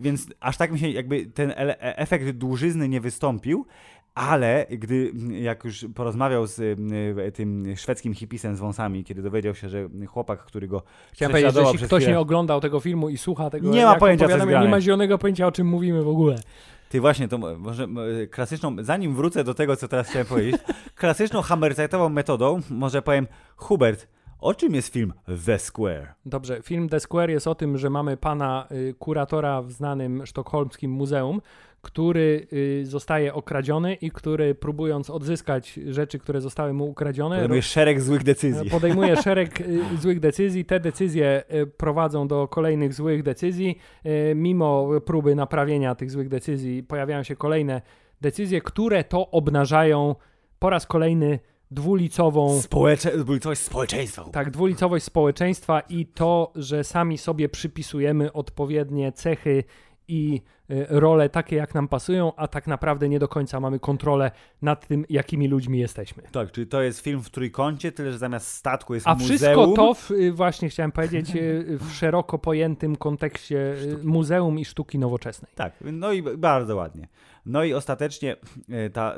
Więc aż tak mi się jakby ten e- efekt dłużyzny nie wystąpił, ale gdy jak już porozmawiał z y, tym szwedzkim hipisem z wąsami, kiedy dowiedział się, że chłopak, który go Chciałem powiedzieć, że jeśli ktoś chwilę- nie oglądał tego filmu i słucha tego, Nie ma pojęcia, co nie ma zielonego pojęcia, o czym mówimy w ogóle. Ty właśnie, to może klasyczną, zanim wrócę do tego, co teraz chciałem powiedzieć, klasyczną hammerzeitową metodą może powiem, Hubert, o czym jest film The Square? Dobrze, film The Square jest o tym, że mamy pana y, kuratora w znanym sztokholmskim muzeum, który y, zostaje okradziony i który próbując odzyskać rzeczy, które zostały mu ukradzione, Podejmuje szereg złych decyzji. podejmuje szereg y, złych decyzji. Te decyzje y, prowadzą do kolejnych złych decyzji. Y, Mimo próby naprawienia tych złych decyzji pojawiają się kolejne decyzje, które to obnażają po raz kolejny dwulicową Społecze... Coś społeczeństwa. tak, dwulicowość społeczeństwa i to, że sami sobie przypisujemy odpowiednie cechy i y, role takie, jak nam pasują, a tak naprawdę nie do końca mamy kontrolę nad tym, jakimi ludźmi jesteśmy. Tak, czyli to jest film w trójkącie, tyle że zamiast statku jest A muzeum. wszystko to, w, y, właśnie chciałem powiedzieć, y, w szeroko pojętym kontekście y, muzeum i sztuki nowoczesnej. Tak, no i bardzo ładnie. No i ostatecznie ta,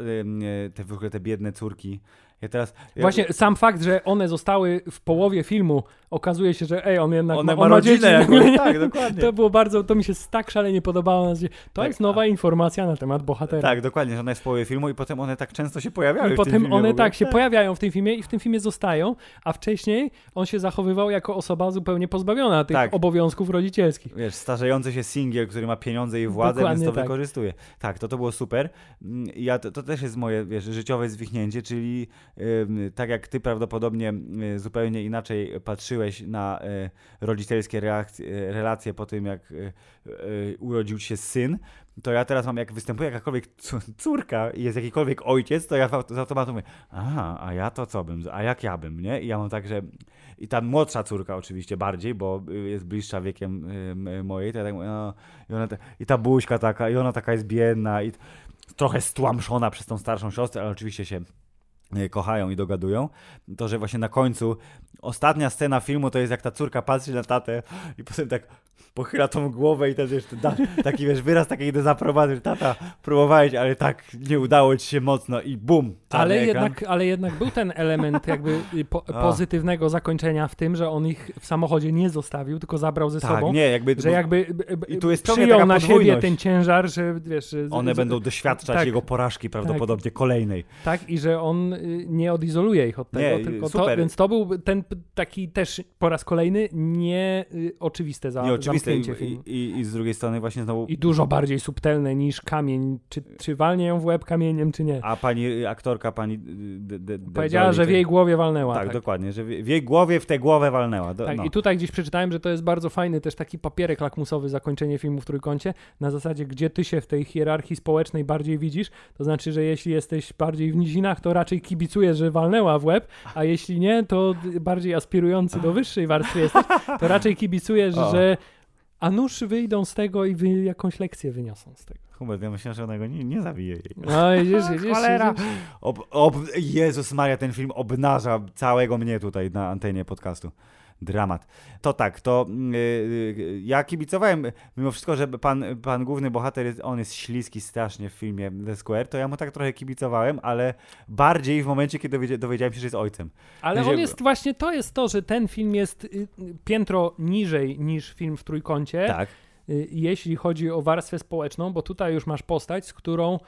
te, te biedne córki. Ja teraz. Właśnie sam fakt, że one zostały w połowie filmu, okazuje się, że ej, on jednak one ma, ma on ma rodzinę tak, dokładnie. To było bardzo, to mi się tak szalenie podobało. To Tak, jest nowa informacja na temat bohatera. Tak, dokładnie, że ona jest w połowie filmu i potem one tak często się pojawiały I w tym potem one tak się pojawiają w tym filmie i w tym filmie zostają, a wcześniej on się zachowywał jako osoba zupełnie pozbawiona tych Tak. obowiązków rodzicielskich. Wiesz, starzejący się singiel, który ma pieniądze i władzę, Dokładnie więc to tak. wykorzystuje. Tak, to to było super. Mm, Ja, to, to też jest moje, wiesz, życiowe zwichnięcie, czyli ym, tak jak ty prawdopodobnie y, zupełnie inaczej patrzyłeś na y, rodzicielskie reakcje, relacje po tym, jak y, y, urodził się syn, to ja teraz mam, jak występuje jakakolwiek córka i jest jakikolwiek ojciec, to ja z automatu mówię, aha, a ja to co bym, a jak ja bym, nie? I ja mam tak, że i ta młodsza córka oczywiście bardziej, bo y, jest bliższa wiekiem y, mojej, to ja tak mówię, no, i, ona ta, i ta buźka taka, i ona taka jest biedna i trochę stłamszona przez tą starszą siostrę, ale oczywiście się kochają i dogadują, to, że właśnie na końcu ostatnia scena filmu to jest jak ta córka patrzy na tatę i potem tak pochyla tą głowę i też wiesz, da, taki wiesz, wyraz takiej dezaprobaty, że tata, próbowałeś, ale tak nie udało ci się mocno i bum, Ale ekran. jednak, ale jednak był ten element jakby y, po, pozytywnego zakończenia w tym, że on ich w samochodzie nie zostawił, tylko zabrał ze tak, sobą. nie, jakby Że jakby b- I tu jest przyjął na siebie ten ciężar, że wiesz... one z- będą doświadczać tak. jego porażki prawdopodobnie kolejnej. Tak, i że on y, nie odizoluje ich od tego, Nie, tylko to, super. więc to był ten taki też po raz kolejny nieoczywiste za, Nieoczywiste i, i, i, z drugiej strony właśnie znowu I dużo bardziej subtelne niż kamień. Czy, czy walnie ją w łeb kamieniem, czy nie. A pani y, aktorka, pani. y, d- d- d- Powiedziała, Jolie, że w to- jej głowie walnęła. Tak, tak. dokładnie, że w w jej głowie w tę głowę walnęła. Do, Tak, no. i tutaj gdzieś przeczytałem, że to jest bardzo fajny też taki papierek lakmusowy zakończenie filmu w trójkącie, na zasadzie, gdzie ty się w tej hierarchii społecznej bardziej widzisz, to znaczy, że jeśli jesteś bardziej w nizinach, to raczej kibicujesz, że walnęła w łeb, a jeśli nie, to bardziej aspirujący do wyższej warstwy jesteś, to raczej kibicujesz, O. że a nuż wyjdą z tego i wy jakąś lekcję wyniosą z tego. Hubert, ja myślałem, że ona go nie, nie zabije jej. No widzisz, widzisz, Cholera! Ob, ob, Jezus Maria, ten film obnaża całego mnie tutaj na antenie podcastu. Dramat. To tak, to yy, yy, ja kibicowałem, mimo wszystko, że pan, pan główny bohater, jest, on jest śliski strasznie w filmie The Square, to ja mu tak trochę kibicowałem, ale bardziej w momencie, kiedy dowiedzia- dowiedziałem się, że jest ojcem. Ale Będzie- on jest właśnie, to jest to, że ten film jest y, y, piętro niżej niż film w trójkącie, Tak. y, jeśli chodzi o warstwę społeczną, bo tutaj już masz postać, z którą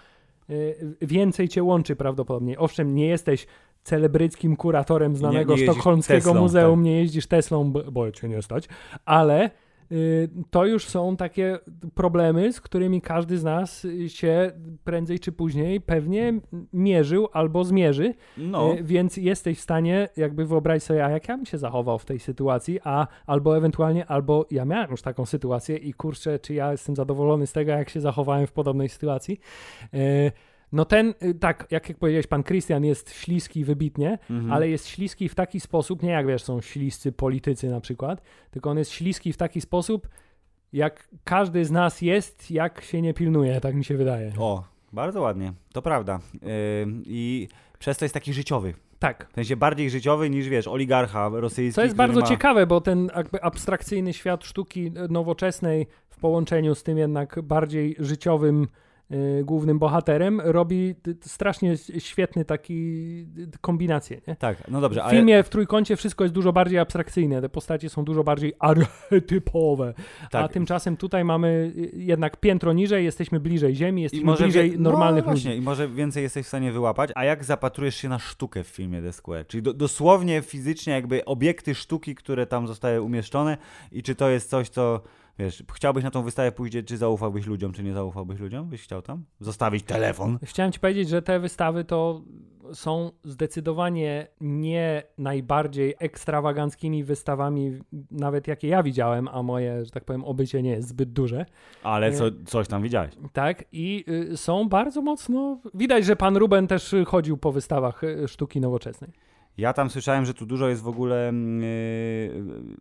y, więcej cię łączy prawdopodobnie. Owszem, nie jesteś celebryckim kuratorem znanego nie jeździsz sztokholmskiego Teslą, muzeum, tak. nie jeździsz Teslą, bo, cię nie stać, ale y, to już są takie problemy, z którymi każdy z nas y, się prędzej czy później pewnie mierzył albo zmierzy. No, E, Więc jesteś w stanie jakby wyobrazić sobie, a jak ja bym się zachował w tej sytuacji, a albo ewentualnie, albo ja miałem już taką sytuację i kurczę, czy ja jestem zadowolony z tego, jak się zachowałem w podobnej sytuacji. E, No ten, y, tak, jak, jak powiedziałeś, pan Christian jest śliski wybitnie, mhm. ale jest śliski w taki sposób, nie jak wiesz, są śliscy politycy na przykład, tylko on jest śliski w taki sposób, jak każdy z nas jest, jak się nie pilnuje, tak mi się wydaje. O, bardzo ładnie, to prawda. Yy, I przez to jest taki życiowy. Tak. W sensie bardziej życiowy niż, wiesz, oligarcha rosyjski. Co jest bardzo ma... ciekawe, bo ten jakby abstrakcyjny świat sztuki nowoczesnej w połączeniu z tym jednak bardziej życiowym głównym bohaterem robi strasznie świetny taki y, kombinację. Nie? Tak, no dobrze, W ale... filmie w trójkącie wszystko jest dużo bardziej abstrakcyjne, te postacie są dużo bardziej archetypowe, a Tak. tymczasem tutaj mamy y, jednak piętro niżej, jesteśmy bliżej ziemi, jesteśmy może bliżej wie- normalnych no, ludzi. właśnie, I może więcej jesteś w stanie wyłapać. A jak zapatrujesz się na sztukę w filmie The Square? Czyli do, dosłownie, fizycznie, jakby obiekty sztuki, które tam zostały umieszczone i czy to jest coś, co, wiesz, chciałbyś na tą wystawę pójść, czy zaufałbyś ludziom, czy nie zaufałbyś ludziom? Byś chciał tam zostawić telefon? Chciałem ci powiedzieć, że te wystawy to są zdecydowanie nie najbardziej ekstrawaganckimi wystawami, nawet jakie ja widziałem, a moje, że tak powiem, obycie nie jest zbyt duże. Ale co, coś tam widziałeś. Tak, i y, są bardzo mocno. Widać, że pan Ruben też chodził po wystawach y, sztuki nowoczesnej. Ja tam słyszałem, że tu dużo jest w ogóle,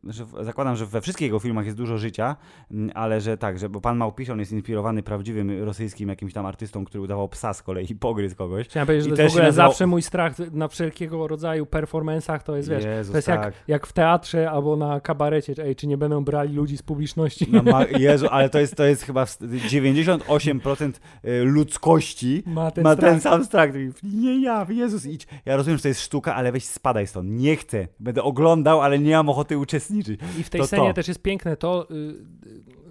yy, że zakładam, że we wszystkich jego filmach jest dużo życia, mm, ale że tak, że bo pan Małpiszon jest inspirowany prawdziwym rosyjskim jakimś tam artystą, który udawał psa z kolei i pogryzł kogoś. Chciałem powiedzieć, I że to jest w ogóle nazywał- zawsze mój strach na wszelkiego rodzaju performansach, to jest, wiesz, Jezus, to jest tak. jak, jak w teatrze albo na kabarecie, ej, czy nie będą brali ludzi z publiczności. No, ma, Jezu, ale to jest, to jest chyba w- 98% y, ludzkości Ma ten ma strach. ten sam strach. Nie ja, Jezus, idź. Ja rozumiem, że to jest sztuka, ale weź spadaj stąd. Nie chcę. Będę oglądał, ale nie mam ochoty uczestniczyć. I w tej To scenie to. też jest piękne to.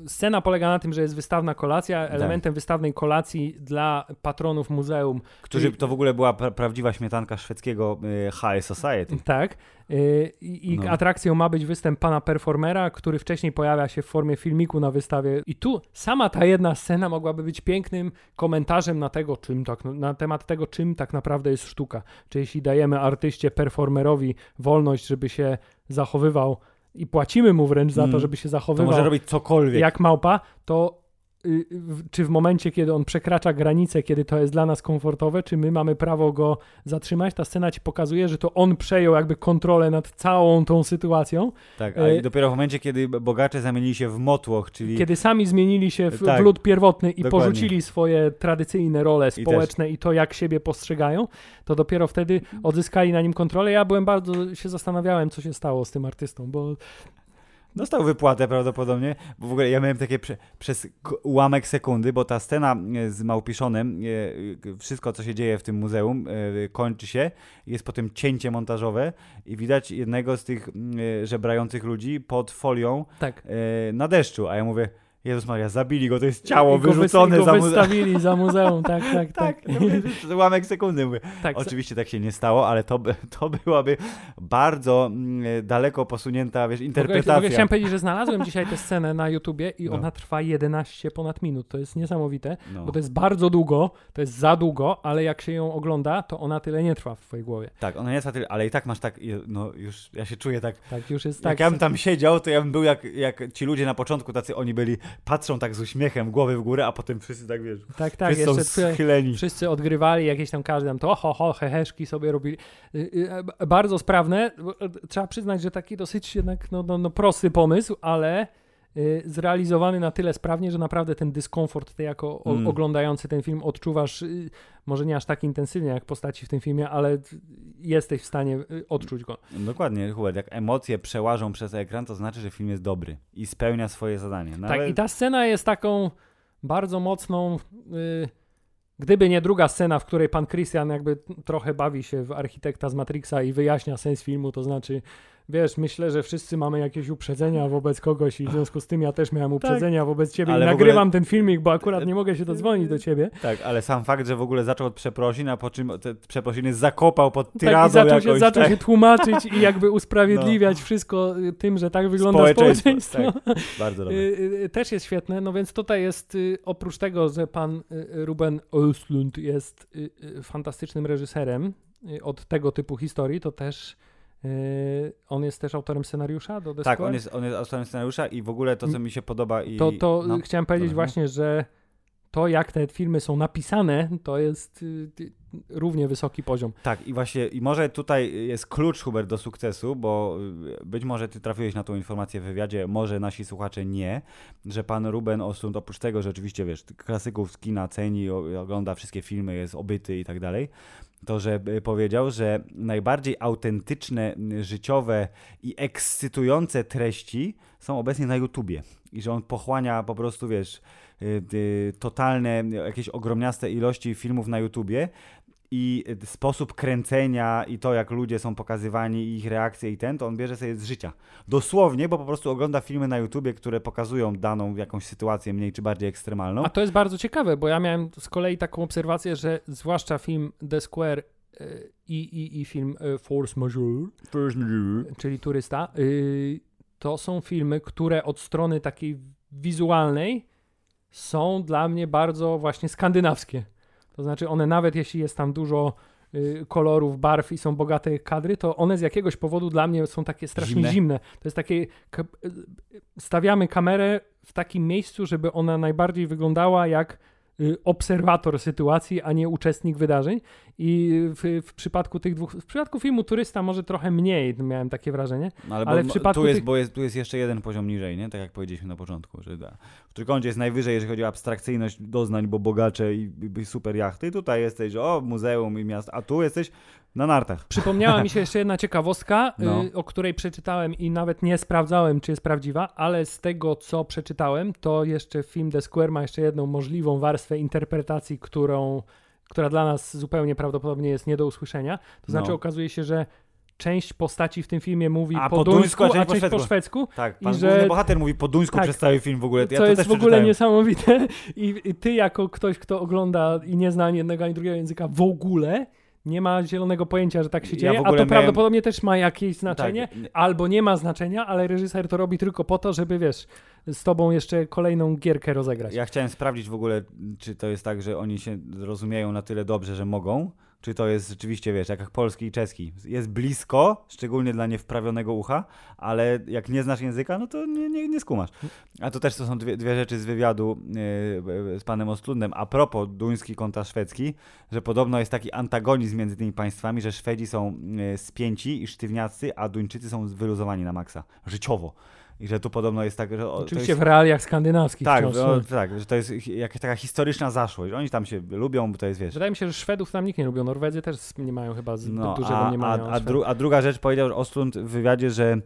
Y, y, scena polega na tym, że jest wystawna kolacja. Tak. Elementem wystawnej kolacji dla patronów muzeum. Którzy, I- to w ogóle była pra prawdziwa śmietanka szwedzkiego y, High Society. Tak. Y, I, i No. atrakcją ma być występ pana performera, który wcześniej pojawia się w formie filmiku na wystawie. I tu sama ta jedna scena mogłaby być pięknym komentarzem na tego, czym tak, na temat tego, czym tak naprawdę jest sztuka. Czy jeśli dajemy artyście, performerowi wolność, żeby się zachowywał i płacimy mu wręcz za to, Mm. żeby się To zachowywał może robić cokolwiek. jak małpa, to czy w momencie, kiedy on przekracza granicę, kiedy to jest dla nas komfortowe, czy my mamy prawo go zatrzymać? Ta scena ci pokazuje, że to on przejął jakby kontrolę nad całą tą sytuacją, Tak, a Y- dopiero w momencie, kiedy bogacze zamienili się w motłoch, czyli kiedy sami zmienili się w, Tak. w lud pierwotny i Dokładnie. porzucili swoje tradycyjne role społeczne i, to, jak siebie postrzegają, to dopiero wtedy odzyskali na nim kontrolę. Ja byłem bardzo, się zastanawiałem, co się stało z tym artystą, bo Dostał wypłatę prawdopodobnie, bo w ogóle ja miałem takie prze, przez ułamek sekundy, bo ta scena e, z Małpiszonem, e, e, wszystko co się dzieje w tym muzeum kończy się, jest potem cięcie montażowe i widać jednego z tych żebrających ludzi pod folią tak. na deszczu, a ja mówię, Jezus Maria, zabili go, to jest ciało I wyrzucone go za muzeum. wystawili za muzeum, tak, tak, tak. Tak, ułamek sekundy mówię. tak. Oczywiście tak się nie stało, ale to, to byłaby bardzo mm, daleko posunięta, wiesz, interpretacja. ogóle chciałem powiedzieć, że znalazłem dzisiaj tę scenę na YouTubie i No. ona trwa 11 ponad minut. To jest niesamowite, No. bo to jest bardzo długo, to jest za długo, ale jak się ją ogląda, to ona tyle nie trwa w twojej głowie. Tak, ona nie na tyle, ale i tak masz tak, no już, ja się czuję tak, Tak, już jest jak tak. ja bym tam siedział, to ja bym był jak, jak ci ludzie na początku, tacy oni byli, patrzą tak z uśmiechem, głowy w górę, a potem wszyscy tak, wiesz, tak, tak, wszyscy jeszcze są schyleni. wszyscy odgrywali jakieś tam każdy tam to ho, ho, heheszki sobie robili. Y, y, e, Bardzo sprawne. e, Trzeba przyznać, że taki dosyć jednak no, no, no prosty pomysł, ale zrealizowany na tyle sprawnie, że naprawdę ten dyskomfort, ty jako o, Mm. oglądający ten film odczuwasz, y, może nie aż tak intensywnie jak postaci w tym filmie, ale jesteś w stanie y, odczuć go. Dokładnie, Hubert, jak emocje przełażą przez ekran, to znaczy, że film jest dobry i spełnia swoje zadanie. No Tak, ale- i ta scena jest taką bardzo mocną. y, gdyby nie druga scena, w której pan Christian jakby trochę bawi się w architekta z Matrixa i wyjaśnia sens filmu, to znaczy, wiesz, myślę, że wszyscy mamy jakieś uprzedzenia wobec kogoś i w związku z tym ja też miałem uprzedzenia wobec ciebie Tak. Ale i w ogóle- nagrywam ten filmik, bo akurat nie mogę się dodzwonić do ciebie. Tak, ale sam fakt, że w ogóle zaczął od przeprosin, a po czym te przeprosiny zakopał pod Tak, i zaczął się, jakąś, zaczął tak? się tłumaczyć i jakby usprawiedliwiać wszystko y, tym, że tak wygląda Społeczeństwo, społeczeństwo. tak. Bardzo dobre. Y, y, też jest świetne, no więc tutaj jest y, oprócz tego, że pan Ruben Östlund jest fantastycznym reżyserem od tego typu historii, to też on jest też autorem scenariusza do The Tak, on jest, on jest autorem scenariusza i w ogóle to, co mi się podoba i... To, to no. chciałem powiedzieć no. właśnie, że to jak te filmy są napisane, to jest y, równie wysoki poziom. Tak, i właśnie, i może tutaj jest klucz, Hubert, do sukcesu, bo y, być może ty trafiłeś na tą informację w wywiadzie, może nasi słuchacze nie, że pan Ruben Oslund, oprócz tego, że oczywiście, wiesz, klasyków z kina ceni, ogląda wszystkie filmy, jest obyty i tak dalej, to że y, powiedział, że najbardziej autentyczne, życiowe i ekscytujące treści są obecnie na YouTubie. I że on pochłania po prostu, wiesz, y, y, totalne, jakieś ogromniaste ilości filmów na YouTubie i sposób kręcenia i to, jak ludzie są pokazywani i ich reakcje i ten, to on bierze sobie z życia. Dosłownie, bo po prostu ogląda filmy na YouTubie, które pokazują daną jakąś sytuację mniej czy bardziej ekstremalną. A to jest bardzo ciekawe, bo ja miałem z kolei taką obserwację, że zwłaszcza film The Square y, i, i, i film y, Force Majeure, czyli Turysta, y, to są filmy, które od strony takiej wizualnej są dla mnie bardzo właśnie skandynawskie. To znaczy one nawet jeśli jest tam dużo y, kolorów, barw i są bogate kadry, to one z jakiegoś powodu dla mnie są takie strasznie Zimne. zimne. To jest takie y, stawiamy kamerę w takim miejscu, żeby ona najbardziej wyglądała jak y, obserwator sytuacji, a nie uczestnik wydarzeń. I w, w przypadku tych dwóch, w przypadku filmu Turysta może trochę mniej, miałem takie wrażenie. No, ale, ale bo, w przypadku tu, jest, tych- bo jest, tu jest jeszcze jeden poziom niżej, nie? Tak jak powiedzieliśmy na początku, że da. w trójkącie jest najwyżej, jeżeli chodzi o abstrakcyjność doznań, bo bogacze i, i super jachty. Tutaj jesteś, o, muzeum i miasto, a tu jesteś na nartach. Przypomniała mi się jeszcze jedna ciekawostka, No. y, o której przeczytałem i nawet nie sprawdzałem, czy jest prawdziwa, ale z tego, co przeczytałem, to jeszcze film The Square ma jeszcze jedną możliwą warstwę interpretacji, którą, która dla nas zupełnie prawdopodobnie jest nie do usłyszenia. To znaczy No. okazuje się, że część postaci w tym filmie mówi A, po, po duńsku, a a część część po po szwedzku. Tak, I pan że- główny bohater mówi po duńsku Tak. przez cały film w ogóle. Ja co to jest w ogóle niesamowite. I, I ty, jako ktoś, kto ogląda i nie zna ani jednego ani drugiego języka w ogóle, nie ma zielonego pojęcia, że tak się Ja dzieje, w a to miałem- prawdopodobnie też ma jakieś znaczenie, Tak, albo nie ma znaczenia, ale reżyser to robi tylko po to, żeby wiesz, z tobą jeszcze kolejną gierkę rozegrać. Ja chciałem sprawdzić w ogóle, czy to jest tak, że oni się rozumieją na tyle dobrze, że mogą, czy to jest rzeczywiście, wiesz, jak polski i czeski. Jest blisko, szczególnie dla niewprawionego ucha, ale jak nie znasz języka, no to nie, nie, nie skumasz. A to też to są dwie, dwie rzeczy z wywiadu yy, z panem Ostlundem. A propos duński kontra szwedzki, że podobno jest taki antagonizm między tymi państwami, że Szwedzi są yy, spięci i sztywniacy, a Duńczycy są wyluzowani na maksa. Życiowo. I że tu podobno jest tak, że... o, Oczywiście jest... w realiach skandynawskich Tak, wciąż. no, tak, że to jest jakaś taka historyczna zaszłość. Oni tam się lubią, bo to jest, wiesz... Wydaje mi się, że Szwedów tam nikt nie lubią. Norwedzy też nie mają chyba zbyt No, dużego a, mniemania. a, a, dru, a druga rzecz powiedział że Ostlund w wywiadzie, że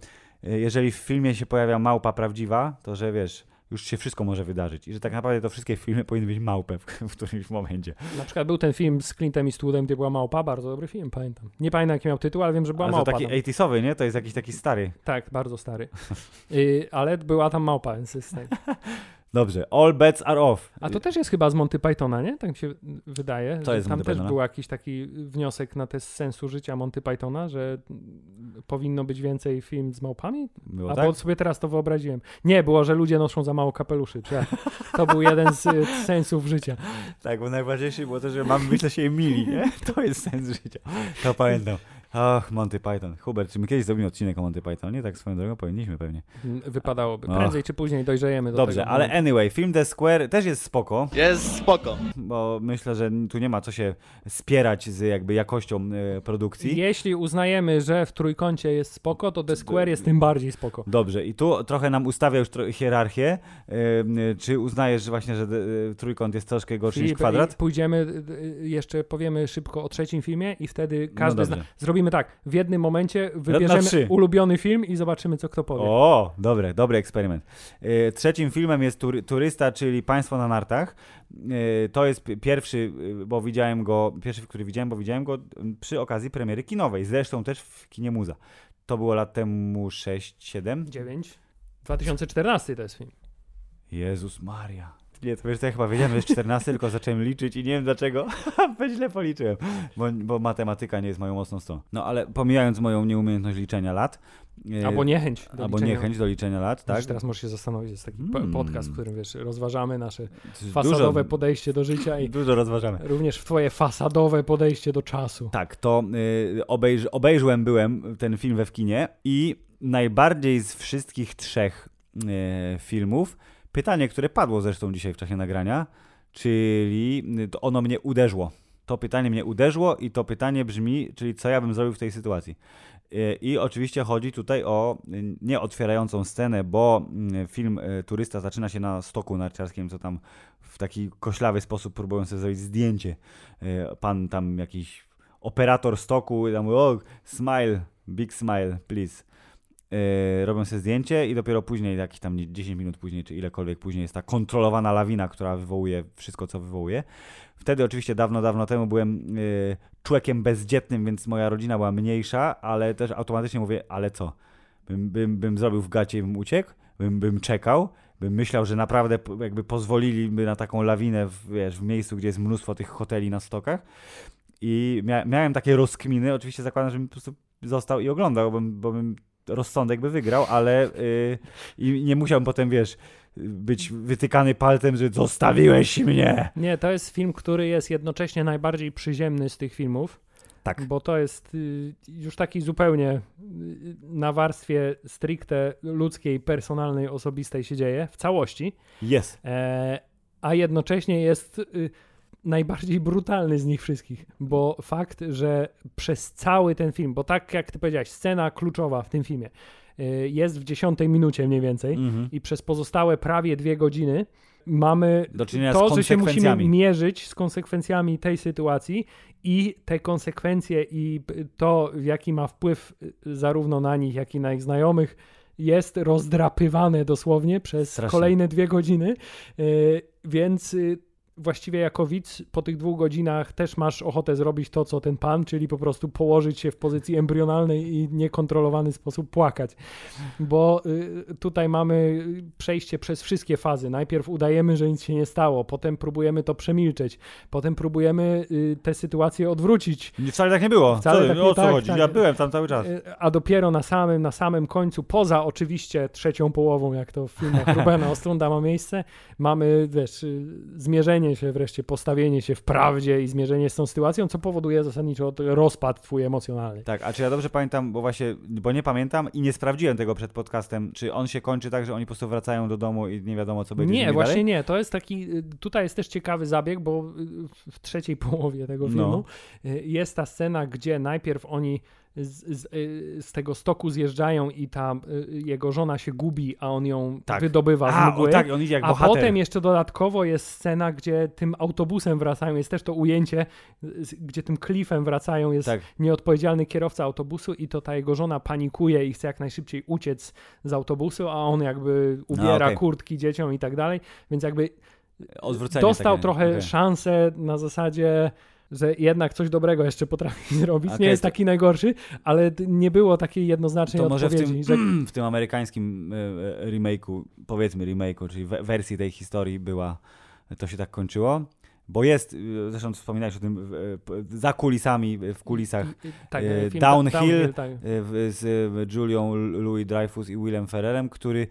y, jeżeli w filmie się pojawia małpa prawdziwa, to że wiesz, już się wszystko może wydarzyć. I że tak naprawdę to wszystkie filmy powinny mieć małpę w, w którymś momencie. Na przykład był ten film z Clintem Eastwoodem, gdzie była małpa, bardzo dobry film, pamiętam. Nie pamiętam jaki miał tytuł, ale wiem, że była Ale to małpa. taki tam. 80sowy, nie? To jest jakiś taki stary. Tak, bardzo stary. Y, ale była tam małpa, więc jest tak. Dobrze, all bets are off. A to też jest chyba z Monty Pythona, nie? Tak mi się wydaje. To że jest z tam Monty też Pythona. był jakiś taki wniosek na test sensu życia Monty Pythona, że powinno być więcej film z małpami? Było A tak? bo sobie teraz to wyobraziłem. Nie, było, że ludzie noszą za mało kapeluszy. Czy to był jeden z y, sensów życia. Tak, bo najważniejsze było to, że mamy być dla siebie mili, nie? To jest sens życia. To pamiętam. Ach, Monty Python. Hubert, czy my kiedyś zrobimy odcinek o Monty Python? Nie tak swoją drogą powinniśmy pewnie. Mm, Wypadałoby. Prędzej czy później dojrzejemy do Dobrze, tego. ale anyway, film The Square też jest spoko, Jest spoko. bo myślę, że tu nie ma co się spierać z jakby jakością e, produkcji. Jeśli uznajemy, że w trójkącie jest spoko, to The Square jest tym bardziej spoko. Dobrze, i tu trochę nam ustawia już hierarchię. E, czy uznajesz że właśnie, że e, trójkąt jest troszkę gorszy niż Filip, kwadrat? i Pójdziemy, jeszcze powiemy szybko o trzecim filmie i wtedy każdy No zna. dobrze. Zrobimy tak, w jednym momencie wybierzemy ulubiony film i zobaczymy, co kto powie. O, dobre, dobry eksperyment. E, Trzecim filmem jest tury, Turysta, czyli Państwo na nartach. E, To jest pi- pierwszy, e, bo widziałem go, pierwszy, który widziałem, bo widziałem go przy okazji premiery kinowej, zresztą też w kinie Muza. To było lat temu 6-7. 9. 2014 to jest film. Jezus Maria. Nie, to wiesz, to ja chyba wiedziałem, że jest 14, tylko zacząłem liczyć i nie wiem dlaczego. źle policzyłem, bo, bo matematyka nie jest moją mocną stroną. No ale pomijając moją nieumiejętność liczenia lat. e, Albo niechęć. Do Albo liczenia. niechęć do liczenia lat, tak? Wiesz, Teraz możesz się zastanowić, jest taki po- Mm. podcast, w którym wiesz, rozważamy nasze Dużo- fasadowe podejście do życia i Dużo rozważamy. również twoje fasadowe podejście do czasu. Tak, to y, obejrz, obejrzałem byłem ten film we w kinie i najbardziej z wszystkich trzech y, filmów, pytanie, które padło zresztą dzisiaj w czasie nagrania, czyli y, ono mnie uderzyło. To pytanie mnie uderzyło i to pytanie brzmi, czyli co ja bym zrobił w tej sytuacji. Y, I oczywiście chodzi tutaj o y, nie otwierającą scenę, bo film Turysta zaczyna się na stoku narciarskim, co tam w taki koślawy sposób próbują sobie zrobić zdjęcie. Pan tam jakiś operator stoku i tam mówi, o, smile, big smile, please. Yy, robią sobie zdjęcie i dopiero później, jakieś tam nie- 10 minut później, czy ilekolwiek później jest ta kontrolowana lawina, która wywołuje wszystko, co wywołuje. Wtedy oczywiście dawno, dawno temu byłem yy, człowiekiem bezdzietnym, więc moja rodzina była mniejsza, ale też automatycznie mówię, ale co? Bym, bym, bym zrobił w gacie i bym uciekł, bym, bym czekał, bym myślał, że naprawdę jakby pozwoliliby na taką lawinę w, wiesz, w miejscu, gdzie jest mnóstwo tych hoteli na stokach. I mia miałem takie rozkminy, oczywiście zakładam, że bym po prostu został i oglądał, bo, bym- bo bym rozsądek by wygrał, ale yy, i nie musiałbym potem, wiesz, być wytykany palcem, że zostawiłeś mnie. Nie, to jest film, który jest jednocześnie najbardziej przyziemny z tych filmów. Tak. Bo to jest y, już taki zupełnie y, na warstwie stricte ludzkiej, personalnej, osobistej się dzieje w całości, Jest. e, a jednocześnie jest y, najbardziej brutalny z nich wszystkich, bo fakt, że przez cały ten film, bo tak jak ty powiedziałeś, scena kluczowa w tym filmie y, jest w dziesiątej minucie mniej więcej Mhm. i przez pozostałe prawie dwie godziny mamy to, że się musimy mierzyć z konsekwencjami tej sytuacji i te konsekwencje i to, jaki ma wpływ y, zarówno na nich, jak i na ich znajomych, jest rozdrapywane dosłownie przez Strasznie. kolejne dwie godziny. Y, Więc właściwie jako widz po tych dwóch godzinach też masz ochotę zrobić to, co ten pan, czyli po prostu położyć się w pozycji embrionalnej i niekontrolowany sposób płakać. Bo y, tutaj mamy przejście przez wszystkie fazy. Najpierw udajemy, że nic się nie stało, potem próbujemy to przemilczeć, potem próbujemy y, tę sytuację odwrócić, Wcale tak nie było. Wcale co, tak nie- o co tak, chodzi? tak. Ja byłem tam cały czas. y, a dopiero na samym, na samym końcu, poza oczywiście trzecią połową, jak to w filmach Rubena Ostrunda ma miejsce, mamy, wiesz, y, zmierzenie się wreszcie, postawienie się w prawdzie i zmierzenie z tą sytuacją, co powoduje zasadniczo rozpad twój emocjonalny. Tak, a czy ja dobrze pamiętam, bo właśnie, bo nie pamiętam i nie sprawdziłem tego przed podcastem, czy on się kończy tak, że oni po prostu wracają do domu i nie wiadomo, co będzie Nie, właśnie dalej? nie. To jest taki. y, Tutaj jest też ciekawy zabieg, bo y, w trzeciej połowie tego filmu y, jest ta scena, gdzie najpierw oni z, z, y, z tego stoku zjeżdżają i ta y, jego żona się gubi, a on ją Tak. wydobywa z A, mgły. o, tak, on idzie jak A bohater. potem jeszcze dodatkowo jest scena, gdzie tym autobusem wracają, jest też to ujęcie, z- gdzie tym klifem wracają, jest Tak. nieodpowiedzialny kierowca autobusu i to ta jego żona panikuje i chce jak najszybciej uciec z autobusu, a on jakby ubiera okej. kurtki dzieciom i tak dalej, więc jakby Odwrócenie dostał takie, trochę okej. szansę na zasadzie że jednak coś dobrego jeszcze potrafi zrobić. Okej, nie jest to- taki najgorszy, ale nie było takiej jednoznacznej To może w odpowiedzi. tym, że w tym amerykańskim e, e, remake'u, powiedzmy remake'u, czyli we- wersji tej historii była, to się tak kończyło. Bo jest, e, zresztą wspominałeś o tym, w- za kulisami, w kulisach tak, film Downhill, tak. w- z Julią Louis Dreyfus i Willem Ferrellem, który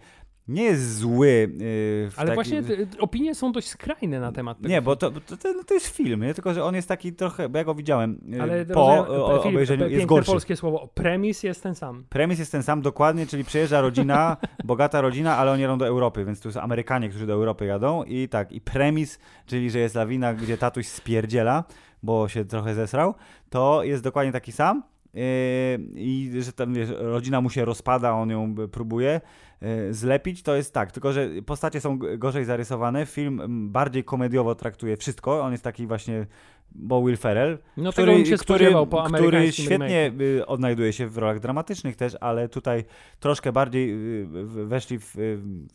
nie jest zły. Yy, Ale taki... właśnie te, opinie są dość skrajne na temat tego. Nie, bo to, to, to, to jest film, nie? tylko że on jest taki trochę, bo ja go widziałem yy, Ale po rozumiem, o, Filip, obejrzeniu, jest gorszy. polskie słowo. Premis jest ten sam. Premis jest ten sam dokładnie, czyli przyjeżdża rodzina, bogata rodzina, ale oni jadą do Europy, więc tu są Amerykanie, którzy do Europy jadą i tak, i premis, czyli że jest lawina, gdzie tatuś spierdziela, bo się trochę zesrał, to jest dokładnie taki sam. I że tam wiesz, rodzina mu się rozpada, on ją próbuje zlepić, to jest tak, tylko że postacie są gorzej zarysowane, film mm, bardziej komediowo traktuje wszystko, on jest taki właśnie, bo Will Ferrell, No który, który, który świetnie remake'u. y, odnajduje się w rolach dramatycznych też, ale tutaj troszkę bardziej y, weszli w,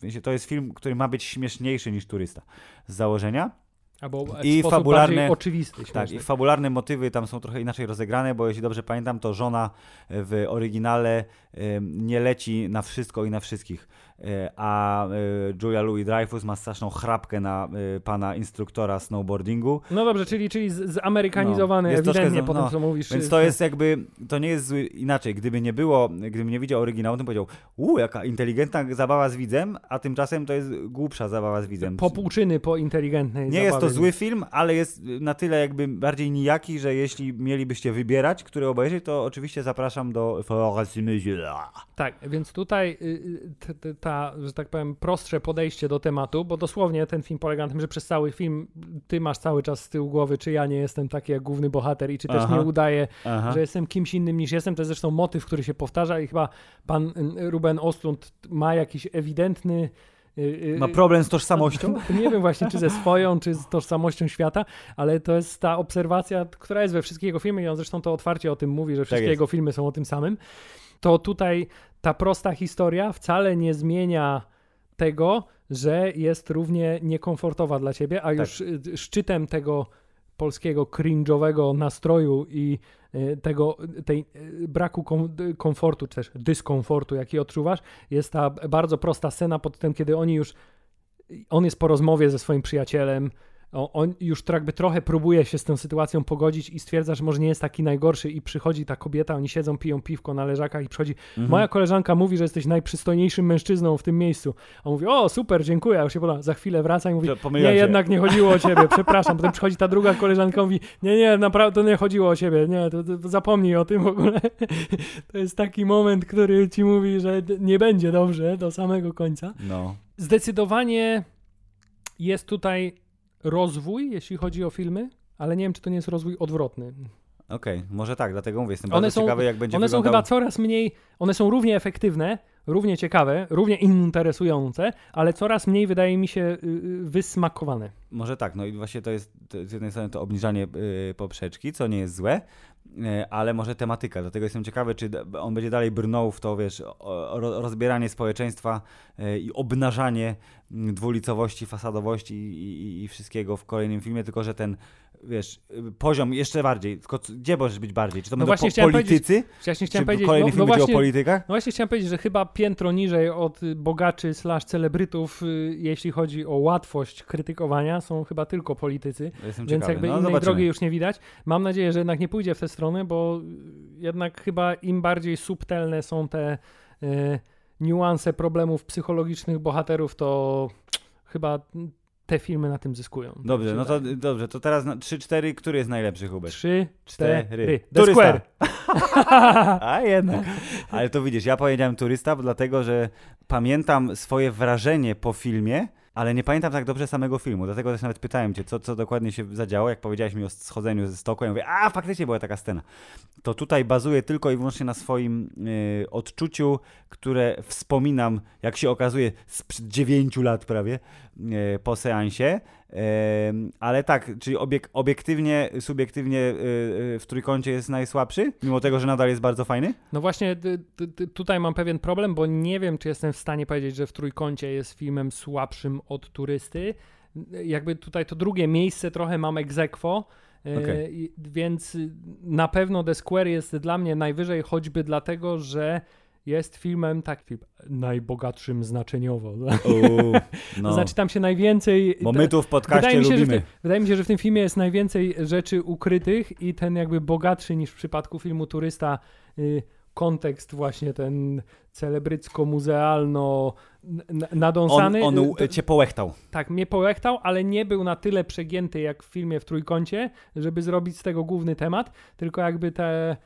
y, to jest film, który ma być śmieszniejszy niż turysta z założenia. Albo I fabularne- oczywisty. Tak, i fabularne motywy tam są trochę inaczej rozegrane, bo jeśli dobrze pamiętam, to żona w oryginale nie leci na wszystko i na wszystkich, a y, Julia Louis-Dreyfus ma straszną chrapkę na y, pana instruktora snowboardingu, No dobrze, czyli, czyli z- zamerykanizowany No, jest ewidentnie z- po tym, no, co mówisz. Więc to jest jakby, to nie jest zły, inaczej, gdyby nie było, gdybym nie widział oryginału, to powiedział, uuu, jaka inteligentna zabawa z widzem, a tymczasem to jest głupsza zabawa z widzem. Popłuczyny po inteligentnej Nie jest to zły film, ale jest na tyle jakby bardziej nijaki, że jeśli mielibyście wybierać, który obejrzeć, to oczywiście zapraszam do. Tak, więc tutaj y, y, t- t- ta, że tak powiem, prostsze podejście do tematu, bo dosłownie ten film polega na tym, że przez cały film ty masz cały czas z tyłu głowy, czy ja nie jestem taki jak główny bohater i czy też Aha. nie udaję, Aha. że jestem kimś innym niż jestem. To jest zresztą motyw, który się powtarza i chyba pan y, Ruben Ostlund ma jakiś ewidentny y, y, Ma problem z tożsamością? Nie wiem właśnie, czy ze swoją, czy z tożsamością świata, ale to jest ta obserwacja, która jest we wszystkich jego filmach i on zresztą to otwarcie o tym mówi, że wszystkie Tak jego filmy są o tym samym. To tutaj ta prosta historia wcale nie zmienia tego, że jest równie niekomfortowa dla ciebie, a już y, szczytem tego polskiego cringe'owego nastroju i y, tego tej y, braku kom, y, komfortu, czy też dyskomfortu, jaki odczuwasz, jest ta bardzo prosta scena pod tym, kiedy oni już on jest po rozmowie ze swoim przyjacielem, on już jakby trochę próbuje się z tą sytuacją pogodzić i stwierdza, że może nie jest taki najgorszy i przychodzi ta kobieta, oni siedzą, piją piwko na leżakach i przychodzi, Mhm. moja koleżanka mówi, że jesteś najprzystojniejszym mężczyzną w tym miejscu. On mówi, o super, dziękuję, a już się podoba. Za chwilę wraca i mówi, nie, się. jednak nie chodziło o ciebie, przepraszam. Potem przychodzi ta druga koleżanka i mówi, nie, nie, naprawdę to nie chodziło o ciebie, nie, to, to zapomnij o tym w ogóle. To jest taki moment, który ci mówi, że nie będzie dobrze do samego końca. No. Zdecydowanie jest tutaj rozwój, jeśli chodzi o filmy, ale nie wiem, czy to nie jest rozwój odwrotny. Okej, może tak, dlatego mówię, jestem One bardzo są- ciekawy, jak będzie One są wyglądał... chyba coraz mniej, one są równie efektywne, równie ciekawe, równie interesujące, ale coraz mniej wydaje mi się y, y, wysmakowane. Może tak, no i właśnie to jest z jednej strony to obniżanie y, poprzeczki, co nie jest złe, ale może tematyka. Dlatego jestem ciekawy, czy on będzie dalej brnął w to, wiesz, rozbieranie społeczeństwa y, i obnażanie mm, dwulicowości, fasadowości i, i, i wszystkiego w kolejnym filmie, tylko że ten, wiesz, y, poziom jeszcze bardziej, tylko gdzie możesz być bardziej? Czy to No będą właśnie po, politycy? Właśnie Czy chciałem powiedzieć, kolejny no, film no będzie właśnie, o politykach? no właśnie chciałem powiedzieć, że chyba piętro niżej od bogaczy slash celebrytów, y, jeśli chodzi o łatwość krytykowania, są chyba tylko politycy. Jestem Więc ciekawy. jakby no, innej zobaczymy. drogi już nie widać. Mam nadzieję, że jednak nie pójdzie w tę stronę, bo jednak chyba im bardziej subtelne są te y, niuanse problemów psychologicznych bohaterów, to chyba te filmy na tym zyskują. Tak Dobrze, się no to dobrze, to teraz na 3-4, który jest najlepszy, Hubert? Trzy, cztery. cztery. The Turysta. Square. A jednak. Ale to widzisz, ja powiedziałem turysta, dlatego, że pamiętam swoje wrażenie po filmie, ale nie pamiętam tak dobrze samego filmu. Dlatego też nawet pytałem cię, co, co dokładnie się zadziało. Jak powiedziałeś mi o schodzeniu ze stoku, ja mówię, a faktycznie była taka scena. To tutaj bazuję tylko i wyłącznie na swoim y, odczuciu, które wspominam, jak się okazuje, sprzed 9 lat prawie po seansie. Em, ale tak, czyli obiek, obiektywnie, subiektywnie y, w trójkącie jest najsłabszy, mimo tego, że nadal jest bardzo fajny. No właśnie tutaj mam pewien problem, bo nie wiem, czy jestem w stanie powiedzieć, że w Trójkącie jest filmem słabszym od Turysty. Jakby tutaj to drugie miejsce trochę mam e, Okej. i- więc na pewno The Square jest dla mnie najwyżej, choćby dlatego, że jest filmem tak film, najbogatszym znaczeniowo. Uuu, no. To znaczy tam się najwięcej... Bo my tu w podcaście Wydaje mi, się, lubimy. tym, wydaje mi się, że w tym filmie jest najwięcej rzeczy ukrytych i ten jakby bogatszy niż w przypadku filmu Turysta y, kontekst właśnie ten celebrycko-muzealno nadąsany. On, on To- cię połechtał. tak, mnie połechtał, ale nie był na tyle przegięty jak w filmie w Trójkącie, żeby zrobić z tego główny temat, tylko jakby te y, y, y,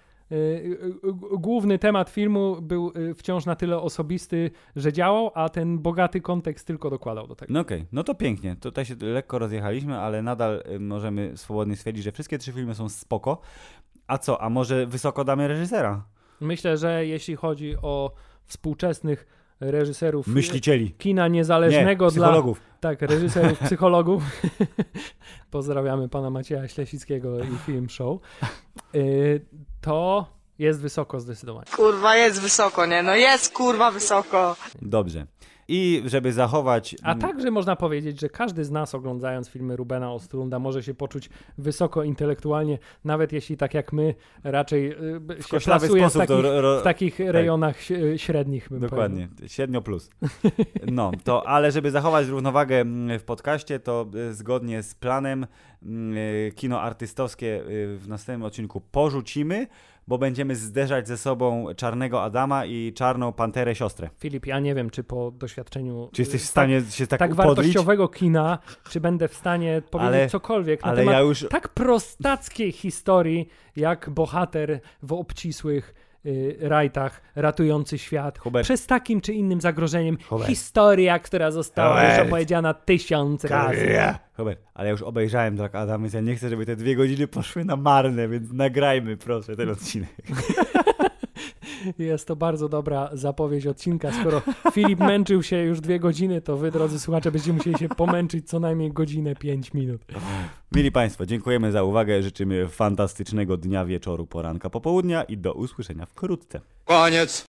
główny temat filmu był y, wciąż na tyle osobisty, że działał, a ten bogaty kontekst tylko dokładał do tego. No okej, no to pięknie. Tutaj się lekko rozjechaliśmy, ale nadal y, możemy swobodnie stwierdzić, że wszystkie trzy filmy są spoko. A co, a może wysoko damy reżysera? Myślę, że jeśli chodzi o współczesnych reżyserów Myślicieli. kina Nie, niezależnego dla psychologów. tak, reżyserów, psychologów. Pozdrawiamy pana Macieja Ślesickiego i Film Show. Y, To jest wysoko zdecydowanie. Kurwa, jest wysoko, nie? No jest kurwa wysoko. Dobrze. I żeby zachować... A także można powiedzieć, że każdy z nas oglądając filmy Rubena Ostrunda może się poczuć wysoko intelektualnie, nawet jeśli tak jak my raczej y, b- się plasuje w takich, ro- ro- w takich rejonach ś- średnich. Bym Dokładnie, średnio plus. No, to ale żeby zachować równowagę w podcaście, to y, zgodnie z planem y, kino artystowskie y, w następnym odcinku porzucimy, bo będziemy zderzać ze sobą Czarnego Adama i Czarną Panterę Siostrę. Filip, ja nie wiem, czy po doświadczeniu Czy jesteś y, w stanie się tak, tak upodlić? wartościowego kina, czy będę w stanie powiedzieć Ale- cokolwiek na Ale temat ja już... tak prostackiej historii, jak bohater w obcisłych y, rajtach ratujący świat Hubert. przez takim czy innym zagrożeniem. Hubert. Historia, która została już Hubert. opowiedziana tysiąc razy. Hubert, ale ja już obejrzałem Black Adam, więc ja nie chcę, żeby te dwie godziny poszły na marne, więc nagrajmy proszę ten odcinek. Jest to bardzo dobra zapowiedź odcinka. Skoro Filip męczył się już dwie godziny, to wy, drodzy słuchacze, będziecie musieli się pomęczyć co najmniej godzinę, pięć minut. Mili Państwo, dziękujemy za uwagę, życzymy fantastycznego dnia, wieczoru, poranka, popołudnia i do usłyszenia wkrótce. Koniec.